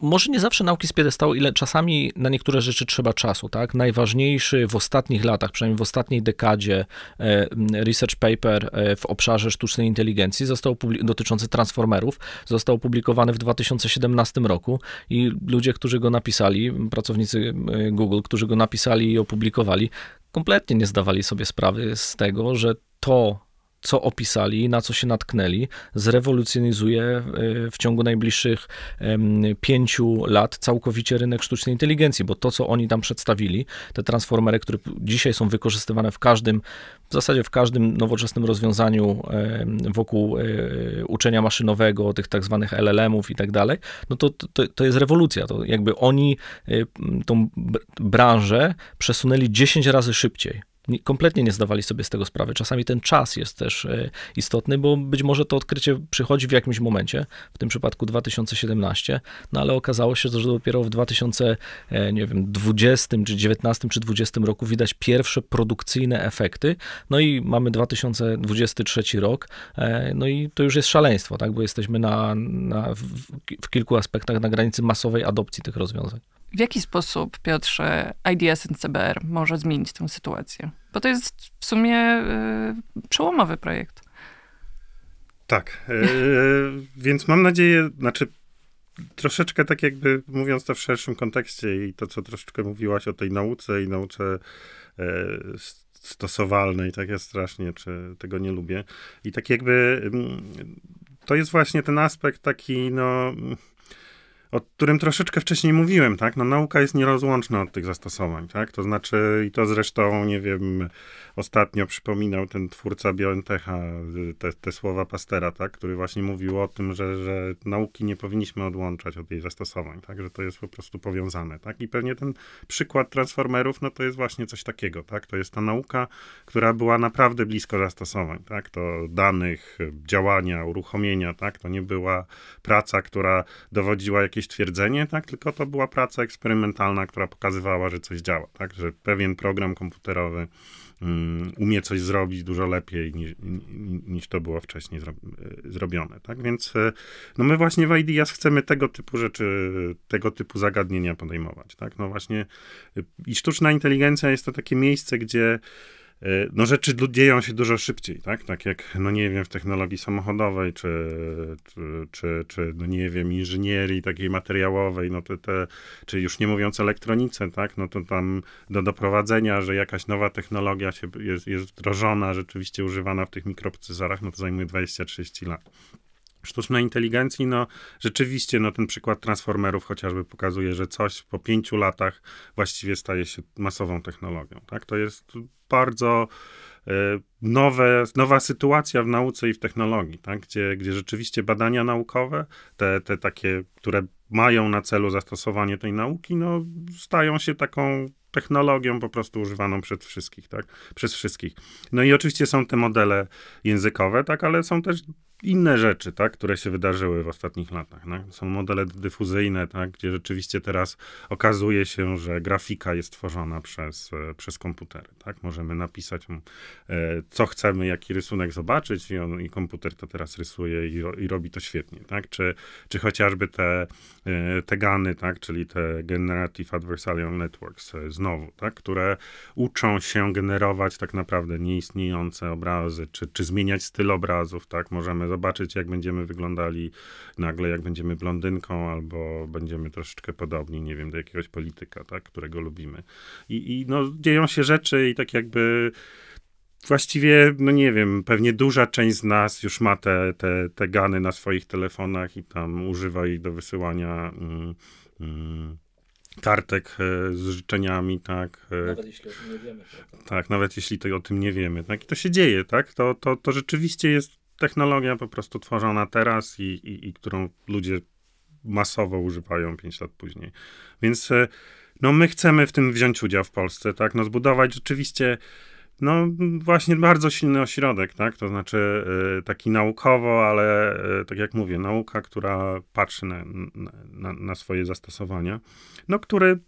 może nie zawsze nauki z piedestału, ile czasami na niektóre rzeczy trzeba czasu, tak? Najważniejszy w ostatnich latach, przynajmniej w ostatniej dekadzie e, research paper e, w obszarze sztucznej inteligencji został dotyczący transformerów, został opublikowany w 2017 roku i ludzie, którzy go napisali, pracownicy Google, którzy go napisali i opublikowali, kompletnie nie zdawali sobie sprawy z tego, że to co opisali, na co się natknęli, zrewolucjonizuje e, w ciągu najbliższych pięciu lat całkowicie rynek sztucznej inteligencji, bo to, co oni tam przedstawili, te transformery, które dzisiaj są wykorzystywane w każdym, w zasadzie w każdym nowoczesnym rozwiązaniu wokół e, uczenia maszynowego, tych tak zwanych LLM-ów i tak dalej, no to, to, to jest rewolucja. To jakby oni e, tą branżę przesunęli 10 razy szybciej kompletnie nie zdawali sobie z tego sprawy. Czasami ten czas jest też e, istotny, bo być może to odkrycie przychodzi w jakimś momencie, w tym przypadku 2017, no ale okazało się, że dopiero w 2020 e, czy 19 czy 20 roku widać pierwsze produkcyjne efekty. No i mamy 2023 rok, e, no i to już jest szaleństwo, tak, bo jesteśmy na, na w, w kilku aspektach na granicy masowej adopcji tych rozwiązań. W jaki sposób, Piotrze, IDS CBR może zmienić tę sytuację? Bo to jest w sumie y, przełomowy projekt. Tak, e, więc mam nadzieję, znaczy troszeczkę tak jakby mówiąc to w szerszym kontekście i to, co troszeczkę mówiłaś o tej nauce i nauce e, stosowalnej, tak jest strasznie, czy tego nie lubię. I tak jakby mm, to jest właśnie ten aspekt taki, no o którym troszeczkę wcześniej mówiłem, tak? No nauka jest nierozłączna od tych zastosowań, tak? To znaczy, i to zresztą, nie wiem, ostatnio przypominał ten twórca BioNTecha te, te słowa Pastera, tak? Który właśnie mówił o tym, że, że nauki nie powinniśmy odłączać od jej zastosowań, tak? Że to jest po prostu powiązane, tak? I pewnie ten przykład transformerów, no to jest właśnie coś takiego, tak? To jest ta nauka, która była naprawdę blisko zastosowań, tak? To danych, działania, uruchomienia, tak? To nie była praca, która dowodziła jakieś jakieś twierdzenie, tak? Tylko to była praca eksperymentalna, która pokazywała, że coś działa, tak? Że pewien program komputerowy um, umie coś zrobić dużo lepiej niż, niż to było wcześniej e, zrobione, tak? Więc e, no my właśnie w IDEAS chcemy tego typu rzeczy, tego typu zagadnienia podejmować, tak? No właśnie e, i sztuczna inteligencja jest to takie miejsce, gdzie no rzeczy dzieją się dużo szybciej, tak? Tak jak, no nie wiem, w technologii samochodowej, czy, czy, czy, czy no nie wiem, inżynierii takiej materiałowej, no to te, czy już nie mówiąc elektronice, tak? No to tam do doprowadzenia, że jakaś nowa technologia się, jest, jest wdrożona, rzeczywiście używana w tych mikroprocesorach, no to zajmuje 20-30 lat sztucznej inteligencji, no rzeczywiście, no ten przykład transformerów chociażby pokazuje, że coś po pięciu latach właściwie staje się masową technologią, tak? To jest bardzo e, nowe, nowa sytuacja w nauce i w technologii, tak? gdzie, gdzie rzeczywiście badania naukowe, te, te takie, które mają na celu zastosowanie tej nauki, no, stają się taką technologią po prostu używaną przez wszystkich, tak? Przez wszystkich. No i oczywiście są te modele językowe, tak, ale są też inne rzeczy, tak, które się wydarzyły w ostatnich latach. Tak? Są modele dyfuzyjne, tak, gdzie rzeczywiście teraz okazuje się, że grafika jest tworzona przez, e, przez komputery. Tak? Możemy napisać, e, co chcemy, jaki rysunek zobaczyć i, on, i komputer to teraz rysuje i, i robi to świetnie. Tak? Czy, czy chociażby te, e, te GANy, tak? czyli te Generative Adversarial Networks znowu, tak? które uczą się generować tak naprawdę nieistniejące obrazy, czy, czy zmieniać styl obrazów. Tak? Możemy zobaczyć, jak będziemy wyglądali nagle, jak będziemy blondynką, albo będziemy troszeczkę podobni, nie wiem, do jakiegoś polityka, tak, którego lubimy. I, i no, dzieją się rzeczy i tak jakby właściwie, no nie wiem, pewnie duża część z nas już ma te, te, te gany na swoich telefonach i tam używa ich do wysyłania mm, mm, kartek e, z życzeniami, tak. E, nawet jeśli o tym nie wiemy. Tak, tak nawet jeśli to, o tym nie wiemy, tak. I to się dzieje, tak. To, to, to rzeczywiście jest technologia po prostu tworzona teraz i, i, i którą ludzie masowo używają 5 lat później. Więc e, no, my chcemy w tym wziąć udział w Polsce, tak? No, zbudować rzeczywiście no właśnie bardzo silny ośrodek, tak? To znaczy y, taki naukowo, ale y, tak jak mówię, nauka, która patrzy na, na, na, swoje zastosowania, no który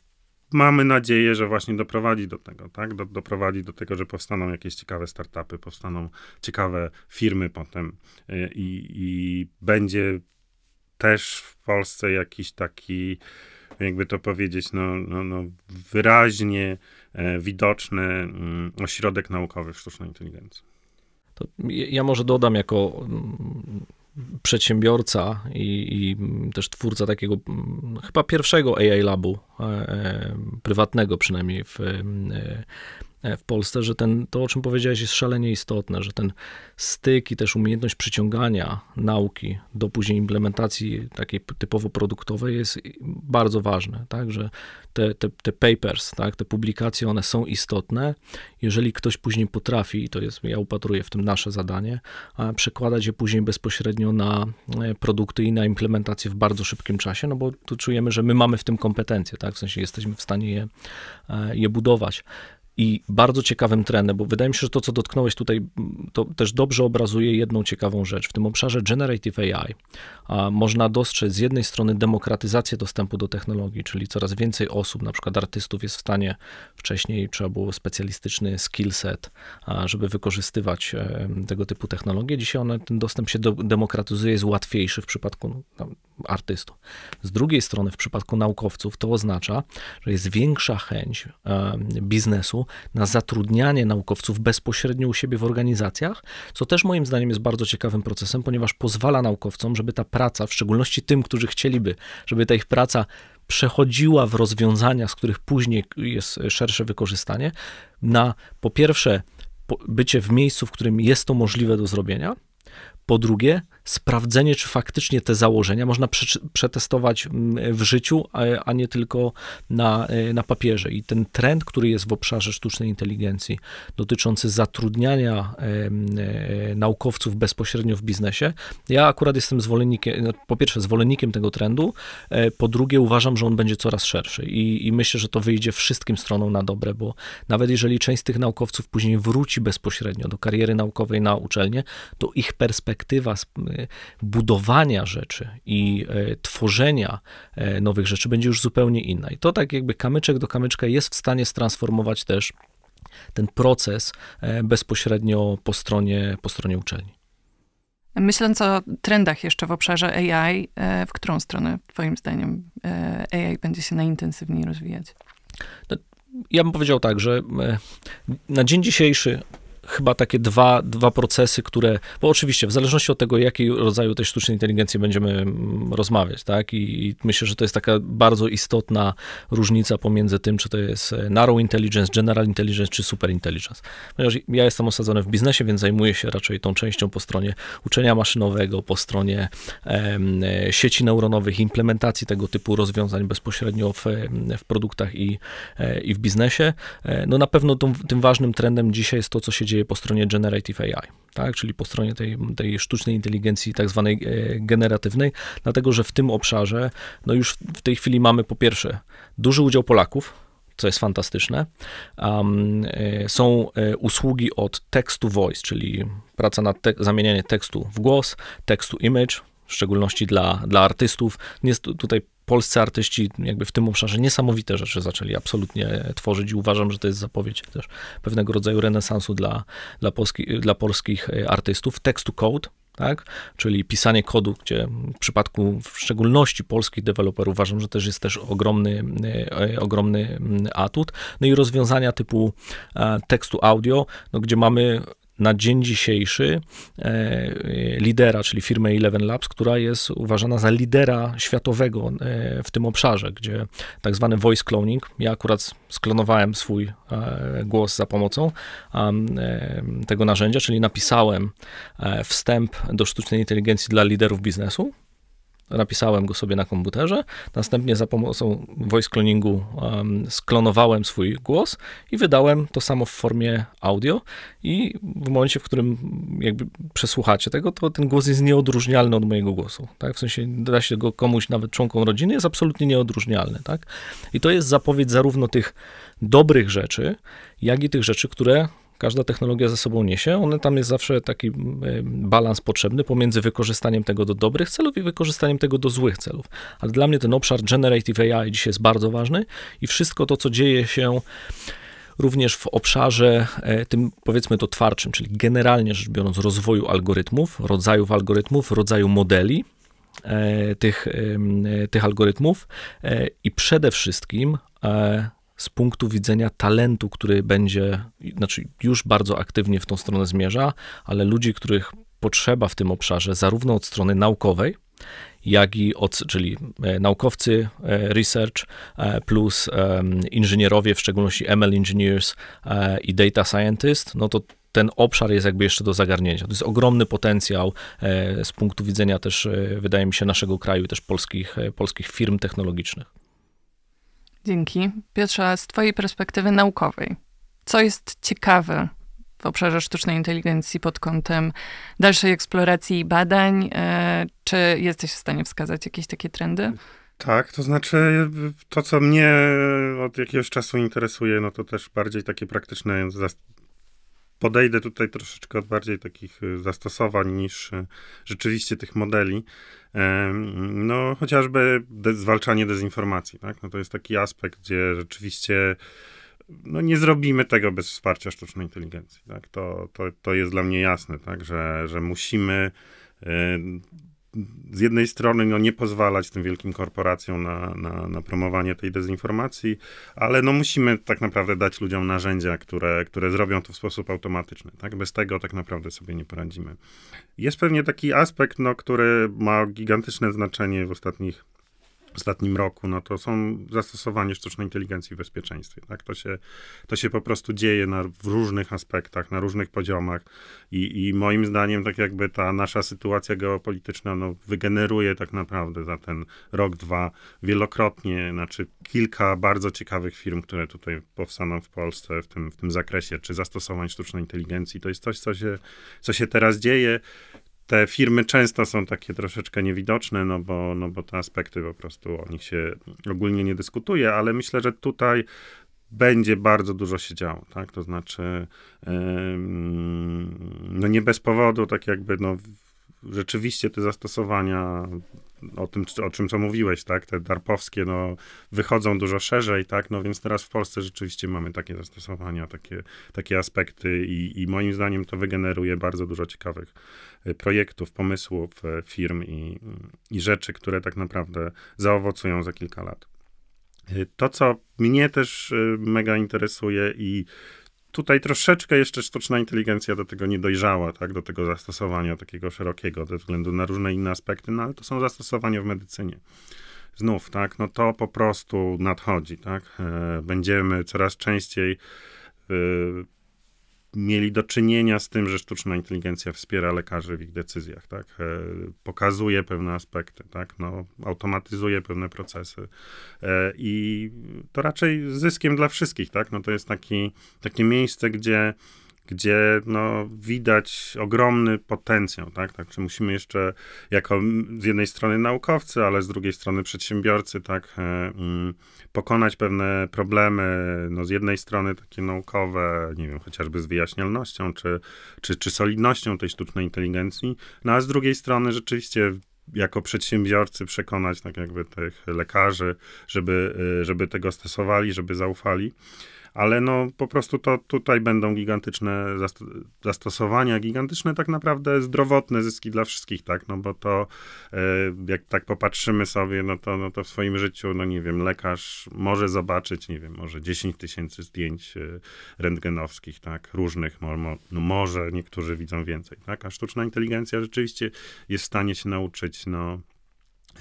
mamy nadzieję, że właśnie doprowadzi do tego, tak? Do, doprowadzi do tego, że powstaną jakieś ciekawe startupy, powstaną ciekawe firmy potem y, i, i będzie też w Polsce jakiś taki, jakby to powiedzieć, no, no, no wyraźnie e, widoczny mm, ośrodek naukowy w sztucznej inteligencji. To ja może dodam jako mm, przedsiębiorca i, i, też twórca takiego chyba pierwszego AI labu, e, e, prywatnego przynajmniej w, e, E, w Polsce, że ten, to, o czym powiedziałeś, jest szalenie istotne, że ten styk i też umiejętność przyciągania nauki do później implementacji takiej typowo produktowej jest bardzo ważne, tak, że te, te, te papers, tak, te publikacje, one są istotne. Jeżeli ktoś później potrafi, i to jest, ja upatruję w tym nasze zadanie, przekładać je później bezpośrednio na e, produkty i na implementację w bardzo szybkim czasie, no bo tu czujemy, że my mamy w tym kompetencje, tak, w sensie jesteśmy w stanie je, e, je budować I bardzo ciekawym trendem, bo wydaje mi się, że to, co dotknąłeś tutaj, to też dobrze obrazuje jedną ciekawą rzecz. W tym obszarze Generative AI można dostrzec z jednej strony demokratyzację dostępu do technologii, czyli coraz więcej osób, na przykład artystów, jest w stanie, wcześniej trzeba było specjalistyczny skill set, a, żeby wykorzystywać e, tego typu technologie. Dzisiaj one, ten dostęp się do, demokratyzuje, jest łatwiejszy w przypadku no, artystów. Z drugiej strony, w przypadku naukowców, to oznacza, że jest większa chęć e, na zatrudnianie naukowców bezpośrednio u siebie w organizacjach, co też moim zdaniem jest bardzo ciekawym procesem, ponieważ pozwala naukowcom, żeby ta praca, w szczególności tym, którzy chcieliby, żeby ta ich praca przechodziła w rozwiązania, z których później jest szersze wykorzystanie, na po pierwsze bycie w miejscu, w którym jest to możliwe do zrobienia, po drugie, sprawdzenie, czy faktycznie te założenia można przetestować mm, w życiu, a, nie tylko na, e, na papierze. I ten trend, który jest w obszarze sztucznej inteligencji, dotyczący zatrudniania e, naukowców bezpośrednio w biznesie, ja akurat jestem zwolennikiem, no, po pierwsze, zwolennikiem tego trendu, e, po drugie, uważam, że on będzie coraz szerszy i, i myślę, że to wyjdzie wszystkim stronom na dobre, bo nawet jeżeli część z tych naukowców później wróci bezpośrednio do kariery naukowej na uczelnię, to ich perspektywa budowania rzeczy i e, tworzenia e, nowych rzeczy będzie już zupełnie inna. I to tak jakby kamyczek do kamyczka jest w stanie stransformować też ten proces bezpośrednio po stronie, po stronie uczelni. Myśląc o trendach jeszcze w obszarze AI, w którą stronę Twoim zdaniem AI będzie się najintensywniej rozwijać? No, ja bym powiedział tak, że na dzień dzisiejszy chyba takie dwa, dwa procesy, które, bo oczywiście w zależności od tego, jaki rodzaju tej sztucznej inteligencji będziemy mm, rozmawiać, tak, I, i myślę, że to jest taka bardzo istotna różnica pomiędzy tym, czy to jest e, narrow intelligence, general intelligence, czy super intelligence. Ponieważ ja jestem osadzony w biznesie, więc zajmuję się raczej tą częścią po stronie uczenia maszynowego, po stronie e, sieci neuronowych, implementacji tego typu rozwiązań bezpośrednio w, w produktach i, e, i w biznesie. E, no na pewno tą, tym ważnym trendem dzisiaj jest to, co się dzieje dzieje po stronie Generative AI, tak? czyli po stronie tej, tej sztucznej inteligencji tak zwanej e, generatywnej, dlatego że w tym obszarze no już w tej chwili mamy po pierwsze duży udział Polaków, co jest fantastyczne. Um, są e, usługi od text to voice, czyli praca nad te zamienianie tekstu w głos, tekstu image, w szczególności dla, dla artystów. Jest tutaj polscy artyści jakby w tym obszarze niesamowite rzeczy zaczęli absolutnie tworzyć i uważam, że to jest zapowiedź też pewnego rodzaju renesansu dla, dla, polski, dla polskich e, artystów. Text to code, tak? Czyli pisanie kodu, gdzie w przypadku w szczególności polskich deweloperów uważam, że też jest też ogromny, e, ogromny mm, atut. No i rozwiązania typu e, tekstu audio, no, gdzie mamy na dzień dzisiejszy e, lidera, czyli firmę Eleven Labs, która jest uważana za lidera światowego e, w tym obszarze, gdzie tak zwany voice cloning, ja akurat sklonowałem swój e, głos za pomocą tego narzędzia, czyli napisałem wstęp do sztucznej inteligencji dla liderów biznesu, napisałem go sobie na komputerze, następnie za pomocą voice cloningu um, sklonowałem swój głos i wydałem to samo w formie audio i w momencie, w którym jakby przesłuchacie tego, to ten głos jest nieodróżnialny od mojego głosu, tak? W sensie da się go komuś, nawet członkom rodziny, jest absolutnie nieodróżnialny, tak? I to jest zapowiedź zarówno tych dobrych rzeczy, jak i tych rzeczy, które każda technologia ze sobą niesie. One tam jest zawsze taki balans potrzebny pomiędzy wykorzystaniem tego do dobrych celów i wykorzystaniem tego do złych celów. Ale dla mnie ten obszar generative AI dzisiaj jest bardzo ważny i wszystko to, co dzieje się również w obszarze e, tym, powiedzmy to twardszym, czyli generalnie rzecz biorąc rozwoju algorytmów, rodzajów algorytmów, rodzaju modeli, e, tych, tych algorytmów e, i przede wszystkim z punktu widzenia talentu, który będzie, znaczy już bardzo aktywnie w tą stronę zmierza, ale ludzi, których potrzeba w tym obszarze, zarówno od strony naukowej, jak i od, czyli e, naukowcy, e, research, e, plus inżynierowie, w szczególności ML engineers i data scientist, no to ten obszar jest jakby jeszcze do zagarnięcia. To jest ogromny potencjał z punktu widzenia też, wydaje mi się, naszego kraju, też polskich, polskich firm technologicznych. Dzięki. Piotrze, z Twojej perspektywy naukowej, co jest ciekawe w obszarze sztucznej inteligencji pod kątem dalszej eksploracji i badań? E, czy jesteś w stanie wskazać jakieś takie trendy? Tak, to znaczy to, co mnie od jakiegoś czasu interesuje, no to też bardziej takie praktyczne podejdę tutaj troszeczkę od bardziej takich y, zastosowań niż y, rzeczywiście tych modeli. No, chociażby de zwalczanie dezinformacji, tak? No to jest taki aspekt, gdzie rzeczywiście no nie zrobimy tego bez wsparcia sztucznej inteligencji, tak? To, to, to jest dla mnie jasne, tak? Że, że musimy z jednej strony no, nie pozwalać tym wielkim korporacjom na, na, na, promowanie tej dezinformacji, ale no, musimy tak naprawdę dać ludziom narzędzia, które, które zrobią to w sposób automatyczny. Tak? Bez tego tak naprawdę sobie nie poradzimy. Jest pewnie taki aspekt, no, który ma gigantyczne znaczenie w ostatnich ostatnim roku, no to są zastosowanie sztucznej inteligencji w bezpieczeństwie. Tak? To, się, to się po prostu dzieje na, w różnych aspektach, na różnych poziomach i, i moim zdaniem tak jakby ta nasza sytuacja geopolityczna no, wygeneruje tak naprawdę za ten rok, dwa wielokrotnie, znaczy kilka bardzo ciekawych firm, które tutaj powstaną w Polsce w tym, w tym zakresie, czy zastosowań sztucznej inteligencji. To jest coś, co się, co się teraz dzieje te firmy często są takie troszeczkę niewidoczne, no bo, no bo te aspekty po prostu o nich się ogólnie nie dyskutuje, ale myślę, że tutaj będzie bardzo dużo się działo, tak? To znaczy, no nie bez powodu, tak jakby, no rzeczywiście te zastosowania o tym, o czym co mówiłeś, tak, te darpowskie, no, wychodzą dużo szerzej, tak, no więc teraz w Polsce rzeczywiście mamy takie zastosowania, takie, takie aspekty i, i moim zdaniem to wygeneruje bardzo dużo ciekawych y, projektów, pomysłów, y, firm i, i rzeczy, które tak naprawdę zaowocują za kilka lat. Y, to, co mnie też mega interesuje i tutaj troszeczkę jeszcze sztuczna inteligencja do tego nie dojrzała, tak, do tego zastosowania takiego szerokiego, ze względu na różne inne aspekty, no ale to są zastosowania w medycynie. Znów, tak, no to po prostu nadchodzi, tak. E, będziemy coraz częściej e, mieli do czynienia z tym, że sztuczna inteligencja wspiera lekarzy w ich decyzjach, tak? E, pokazuje pewne aspekty, tak? No, automatyzuje pewne procesy e, i to raczej zyskiem dla wszystkich, tak? No to jest taki, takie miejsce, gdzie gdzie no, widać ogromny potencjał, tak? tak? Czy musimy jeszcze jako z jednej strony naukowcy, ale z drugiej strony przedsiębiorcy, tak, e, mm, pokonać pewne problemy, no z jednej strony takie naukowe, nie wiem, chociażby z wyjaśnialnością, czy, czy, czy solidnością tej sztucznej inteligencji, no a z drugiej strony rzeczywiście jako przedsiębiorcy przekonać tak jakby tych lekarzy, żeby, e, żeby tego stosowali, żeby zaufali ale no po prostu to tutaj będą gigantyczne zastosowania, gigantyczne tak naprawdę zdrowotne zyski dla wszystkich, tak, no bo to e, jak tak popatrzymy sobie, no to, no to w swoim życiu, no nie wiem, lekarz może zobaczyć, nie wiem, może 10 tysięcy zdjęć e, rentgenowskich, tak, różnych, no może niektórzy widzą więcej, tak, a sztuczna inteligencja rzeczywiście jest w stanie się nauczyć, no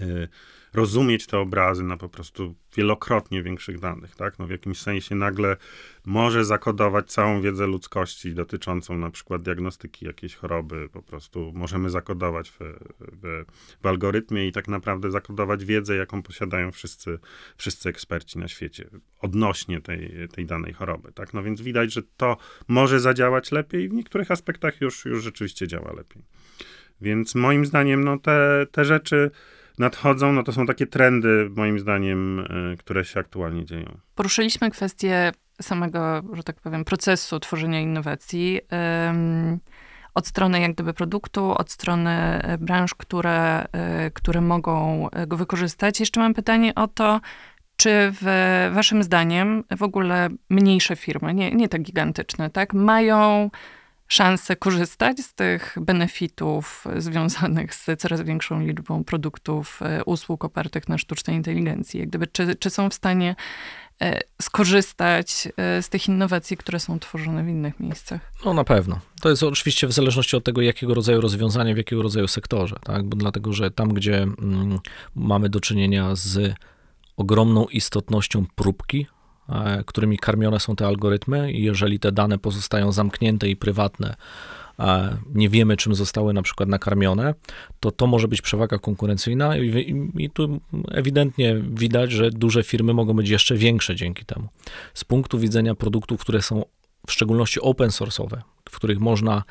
e, rozumieć te obrazy na po prostu wielokrotnie większych danych, tak? No w jakimś sensie nagle może zakodować całą wiedzę ludzkości dotyczącą na przykład diagnostyki jakiejś choroby, po prostu możemy zakodować w, w, w algorytmie i tak naprawdę zakodować wiedzę, jaką posiadają wszyscy, wszyscy eksperci na świecie odnośnie tej, tej danej choroby, tak? No więc widać, że to może zadziałać lepiej, w niektórych aspektach już, już rzeczywiście działa lepiej. Więc moim zdaniem, no te, te rzeczy nadchodzą, no to są takie trendy, moim zdaniem, e, które się aktualnie dzieją. Poruszyliśmy kwestię samego, że tak powiem, procesu tworzenia innowacji. od strony jak gdyby produktu, od strony e, branż, które, e, które mogą go wykorzystać. Jeszcze mam pytanie o to, czy w waszym zdaniem w ogóle mniejsze firmy, nie, nie tak gigantyczne, tak, mają szansę korzystać z tych benefitów związanych z coraz większą liczbą produktów, e, usług opartych na sztucznej inteligencji. Jak gdyby, czy, czy są w stanie e, skorzystać e, z tych innowacji, które są tworzone w innych miejscach? No na pewno. To jest oczywiście w zależności od tego, jakiego rodzaju rozwiązania, w jakiego rodzaju sektorze, tak? Bo dlatego, że tam, gdzie mm, mamy do czynienia z ogromną istotnością próbki, którymi karmione są te algorytmy i jeżeli te dane pozostają zamknięte i prywatne, nie wiemy, czym zostały na przykład nakarmione, to to może być przewaga konkurencyjna i, i, i, tu ewidentnie widać, że duże firmy mogą być jeszcze większe dzięki temu. Z punktu widzenia produktów, które są w szczególności open source'owe, w których można e,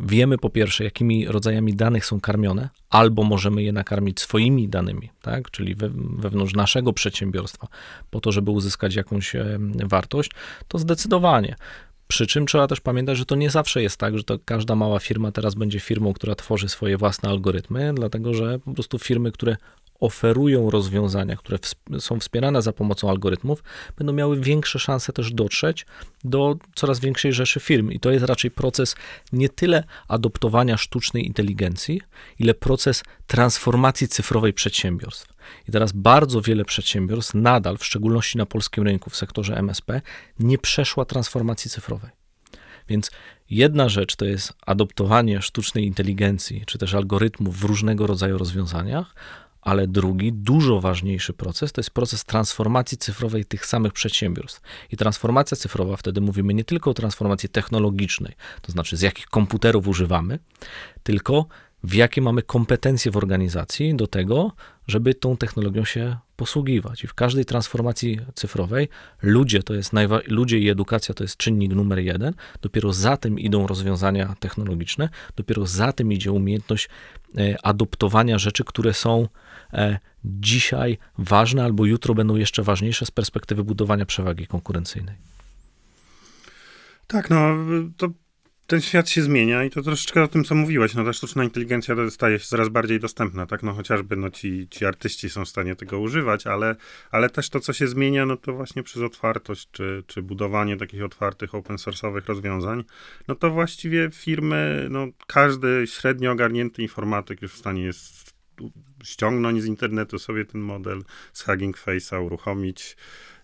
wiemy po pierwsze, jakimi rodzajami danych są karmione, albo możemy je nakarmić swoimi danymi, tak? czyli we, wewnątrz naszego przedsiębiorstwa, po to, żeby uzyskać jakąś e, wartość, to zdecydowanie. Przy czym trzeba też pamiętać, że to nie zawsze jest tak, że to każda mała firma teraz będzie firmą, która tworzy swoje własne algorytmy, dlatego że po prostu firmy, które oferują rozwiązania, które są wspierane za pomocą algorytmów, będą miały większe szanse też dotrzeć do coraz większej rzeszy firm. I to jest raczej proces nie tyle adoptowania sztucznej inteligencji, ile proces transformacji cyfrowej przedsiębiorstw. I teraz bardzo wiele przedsiębiorstw nadal, w szczególności na polskim rynku w sektorze MSP, nie przeszła transformacji cyfrowej. Więc jedna rzecz to jest adoptowanie sztucznej inteligencji, czy też algorytmów w różnego rodzaju rozwiązaniach, ale drugi, dużo ważniejszy proces to jest proces transformacji cyfrowej tych samych przedsiębiorstw. I transformacja cyfrowa, wtedy mówimy nie tylko o transformacji technologicznej, to znaczy z jakich komputerów używamy, tylko w jakie mamy kompetencje w organizacji do tego, żeby tą technologią się posługiwać. I w każdej transformacji cyfrowej ludzie to jest najwa- ludzie i edukacja to jest czynnik numer jeden. Dopiero za tym idą rozwiązania technologiczne, dopiero za tym idzie umiejętność e, adoptowania rzeczy, które są e, dzisiaj ważne albo jutro będą jeszcze ważniejsze z perspektywy budowania przewagi konkurencyjnej. Tak, no to ten świat się zmienia i to troszeczkę o tym, co mówiłeś, no ta sztuczna inteligencja staje się coraz bardziej dostępna, tak, no chociażby no ci, ci artyści są w stanie tego używać, ale, ale też to, co się zmienia, no to właśnie przez otwartość, czy, czy budowanie takich otwartych, open source'owych rozwiązań, no to właściwie firmy, no każdy średnio ogarnięty informatyk już w stanie jest ściągnąć z internetu sobie ten model z Hugging Face'a, uruchomić,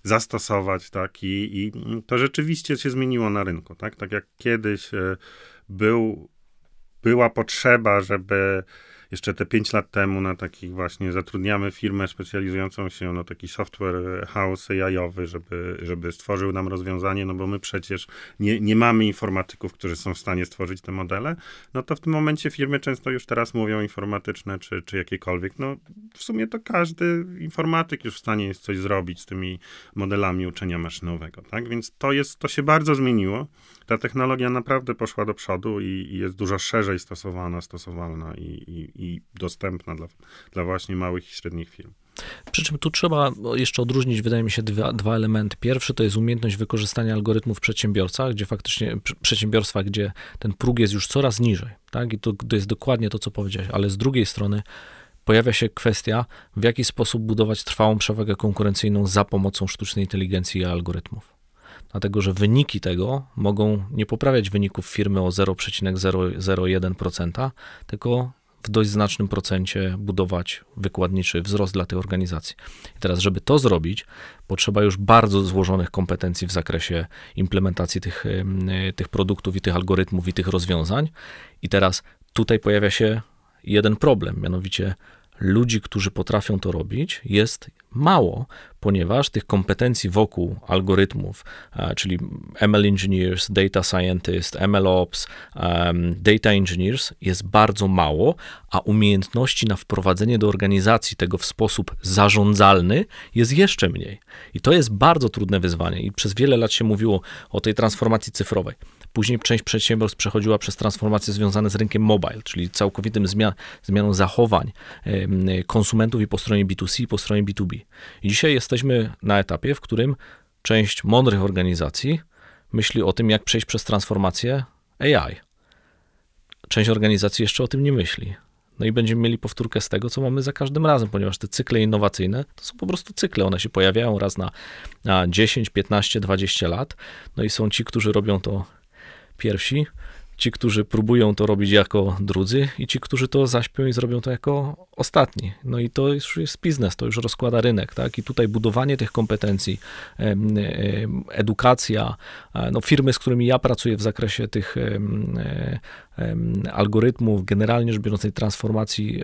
zastosować, tak, i, i to rzeczywiście się zmieniło na rynku, tak, tak jak kiedyś e, był, była potrzeba, żeby jeszcze te 5 lat temu na takich właśnie zatrudniamy firmę specjalizującą się na taki software house AI-owy, żeby, żeby stworzył nam rozwiązanie, no bo my przecież nie, nie mamy informatyków, którzy są w stanie stworzyć te modele, no to w tym momencie firmy często już teraz mówią informatyczne czy, czy jakiekolwiek. No w sumie to każdy informatyk już w stanie jest coś zrobić z tymi modelami uczenia maszynowego, tak? Więc to jest, to się bardzo zmieniło. Ta technologia naprawdę poszła do przodu i, i jest dużo szerzej stosowana, stosowalna i, i, i dostępna dla, dla właśnie małych i średnich firm. Przy czym tu trzeba jeszcze odróżnić, wydaje mi się, dwa, dwa elementy. Pierwszy to jest umiejętność wykorzystania algorytmów w przedsiębiorcach, gdzie faktycznie przedsiębiorstwa, gdzie ten próg jest już coraz niżej, tak? I to, to jest dokładnie to, co powiedziałeś, ale z drugiej strony pojawia się kwestia, w jaki sposób budować trwałą przewagę konkurencyjną za pomocą sztucznej inteligencji i algorytmów dlatego że wyniki tego mogą nie poprawiać wyników firmy o 0,001%, tylko w dość znacznym procencie budować wykładniczy wzrost dla tej organizacji. I teraz, żeby to zrobić, potrzeba już bardzo złożonych kompetencji w zakresie implementacji tych, tych produktów i tych algorytmów i tych rozwiązań. I teraz tutaj pojawia się jeden problem, mianowicie ludzi, którzy potrafią to robić, jest mało, ponieważ tych kompetencji wokół algorytmów, czyli ML Engineers, Data Scientist, ML Ops, Data Engineers jest bardzo mało, a umiejętności na wprowadzenie do organizacji tego w sposób zarządzalny jest jeszcze mniej. I to jest bardzo trudne wyzwanie i przez wiele lat się mówiło o tej transformacji cyfrowej. Później część przedsiębiorstw przechodziła przez transformacje związane z rynkiem mobile, czyli całkowitym zmian, zmianą zachowań konsumentów i po stronie B2C, i po stronie B2B. I dzisiaj jesteśmy na etapie, w którym część mądrych organizacji myśli o tym, jak przejść przez transformację AI. Część organizacji jeszcze o tym nie myśli. No i będziemy mieli powtórkę z tego, co mamy za każdym razem, ponieważ te cykle innowacyjne to są po prostu cykle. One się pojawiają raz na, na 10, 15, 20 lat. No i są ci, którzy robią to pierwsi, ci, którzy próbują to robić jako drudzy i ci, którzy to zaśpią i zrobią to jako ostatni. No i to już jest biznes, to już rozkłada rynek, tak? I tutaj budowanie tych kompetencji, edukacja, no firmy, z którymi ja pracuję w zakresie tych algorytmów, generalnie rzecz biorąc tej transformacji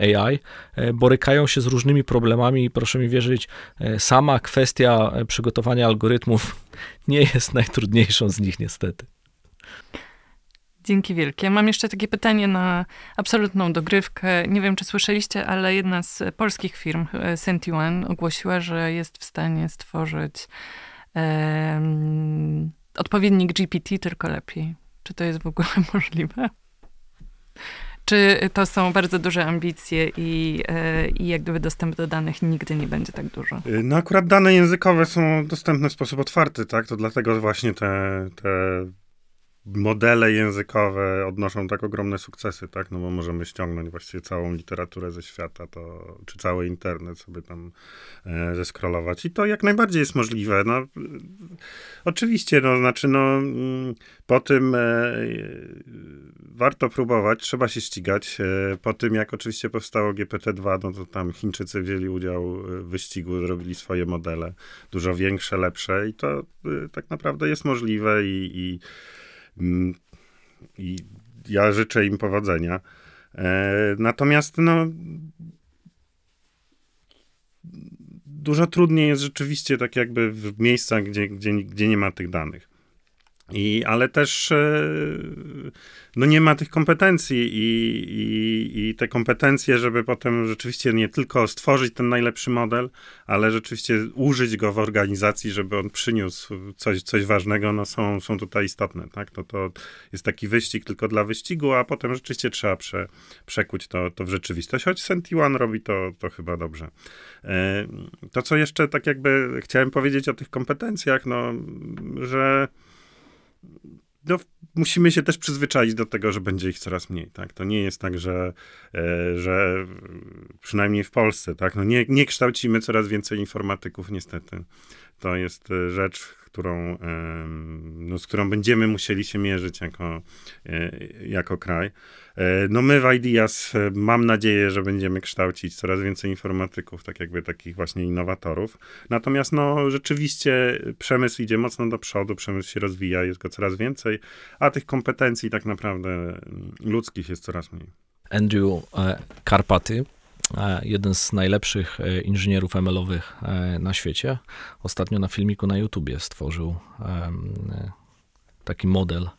AI, e, borykają się z różnymi problemami i proszę mi wierzyć, e, sama kwestia przygotowania algorytmów nie jest najtrudniejszą z nich niestety. Dzięki wielkie. Mam jeszcze takie pytanie na absolutną dogrywkę. Nie wiem, czy słyszeliście, ale jedna z polskich firm, e, Sentione, ogłosiła, że jest w stanie stworzyć um, odpowiednik GPT, tylko lepiej. Czy to jest w ogóle możliwe? Czy to są bardzo duże ambicje i, e, i jak gdyby dostęp do danych nigdy nie będzie tak dużo? Y, no akurat dane językowe są dostępne w sposób otwarty, tak? To dlatego właśnie te, te modele językowe odnoszą tak ogromne sukcesy, tak? No bo możemy ściągnąć właściwie całą literaturę ze świata, to, czy cały internet sobie tam e, zeskrolować. I to jak najbardziej jest możliwe. No, oczywiście, no, znaczy, no, mm, po tym e, warto próbować, trzeba się ścigać. E, po tym, jak oczywiście powstało GPT-2, no to tam Chińczycy wzięli udział w wyścigu, zrobili swoje modele, dużo większe, lepsze i to e, tak naprawdę jest możliwe i, i I ja życzę im powodzenia. E, natomiast no, dużo trudniej jest rzeczywiście tak jakby w miejscach, gdzie, gdzie, gdzie nie ma tych danych. I, ale też e, no nie ma tych kompetencji i, i, i, te kompetencje, żeby potem rzeczywiście nie tylko stworzyć ten najlepszy model, ale rzeczywiście użyć go w organizacji, żeby on przyniósł coś, coś ważnego, no są, są tutaj istotne. Tak? To, to jest taki wyścig tylko dla wyścigu, a potem rzeczywiście trzeba prze, przekuć to, to w rzeczywistość. Choć Sentiwan robi to, to chyba dobrze. E, to, co jeszcze tak jakby chciałem powiedzieć o tych kompetencjach, no, że no, musimy się też przyzwyczaić do tego, że będzie ich coraz mniej, tak? To nie jest tak, że, e, że przynajmniej w Polsce, tak? No nie, nie kształcimy coraz więcej informatyków, niestety. To jest e, rzecz, którą, no, z którą będziemy musieli się mierzyć jako, e, jako kraj. E, no my w Ideas e, mam nadzieję, że będziemy kształcić coraz więcej informatyków, tak jakby takich właśnie innowatorów. Natomiast no rzeczywiście przemysł idzie mocno do przodu, przemysł się rozwija, jest go coraz więcej, a tych kompetencji tak naprawdę mm, ludzkich jest coraz mniej. Andrew Karpaty jeden z najlepszych e, inżynierów ML-owych e, na świecie. Ostatnio na filmiku na YouTubie stworzył e, taki model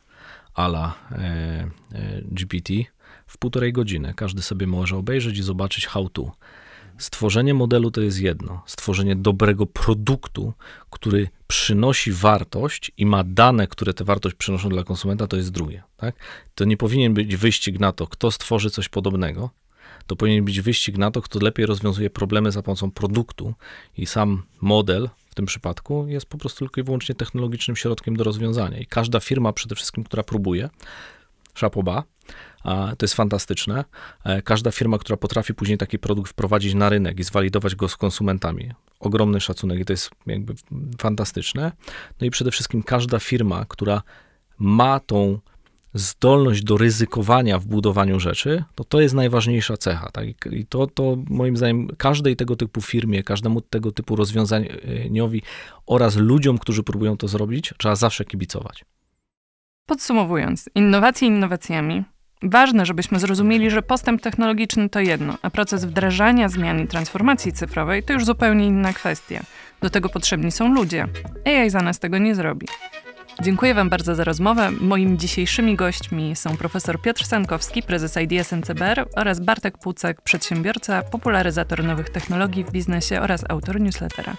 ala GPT w półtorej godziny. Każdy sobie może obejrzeć i zobaczyć how to. Stworzenie modelu to jest jedno. Stworzenie dobrego produktu, który przynosi wartość i ma dane, które tę wartość przynoszą dla konsumenta, to jest drugie. Tak? To nie powinien być wyścig na to, kto stworzy coś podobnego, to powinien być wyścig na to, kto lepiej rozwiązuje problemy za pomocą produktu i sam model w tym przypadku jest po prostu tylko i wyłącznie technologicznym środkiem do rozwiązania. I każda firma przede wszystkim, która próbuje, szapoba, to jest fantastyczne. E, każda firma, która potrafi później taki produkt wprowadzić na rynek i zwalidować go z konsumentami, ogromny szacunek i to jest jakby fantastyczne. No i przede wszystkim każda firma, która ma tą zdolność do ryzykowania w budowaniu rzeczy, to to jest najważniejsza cecha. Tak? I to, to moim zdaniem każdej tego typu firmie, każdemu tego typu rozwiązaniowi oraz ludziom, którzy próbują to zrobić, trzeba zawsze kibicować. Podsumowując, innowacje innowacjami. Ważne, żebyśmy zrozumieli, że postęp technologiczny to jedno, a proces wdrażania zmian i transformacji cyfrowej to już zupełnie inna kwestia. Do tego potrzebni są ludzie. AI za nas tego nie zrobi. Dziękuję Wam bardzo za rozmowę. Moimi dzisiejszymi gośćmi są profesor Piotr Sankowski, prezes IDS NCBR oraz Bartek Pucek, przedsiębiorca, popularyzator nowych technologii w biznesie oraz autor newslettera.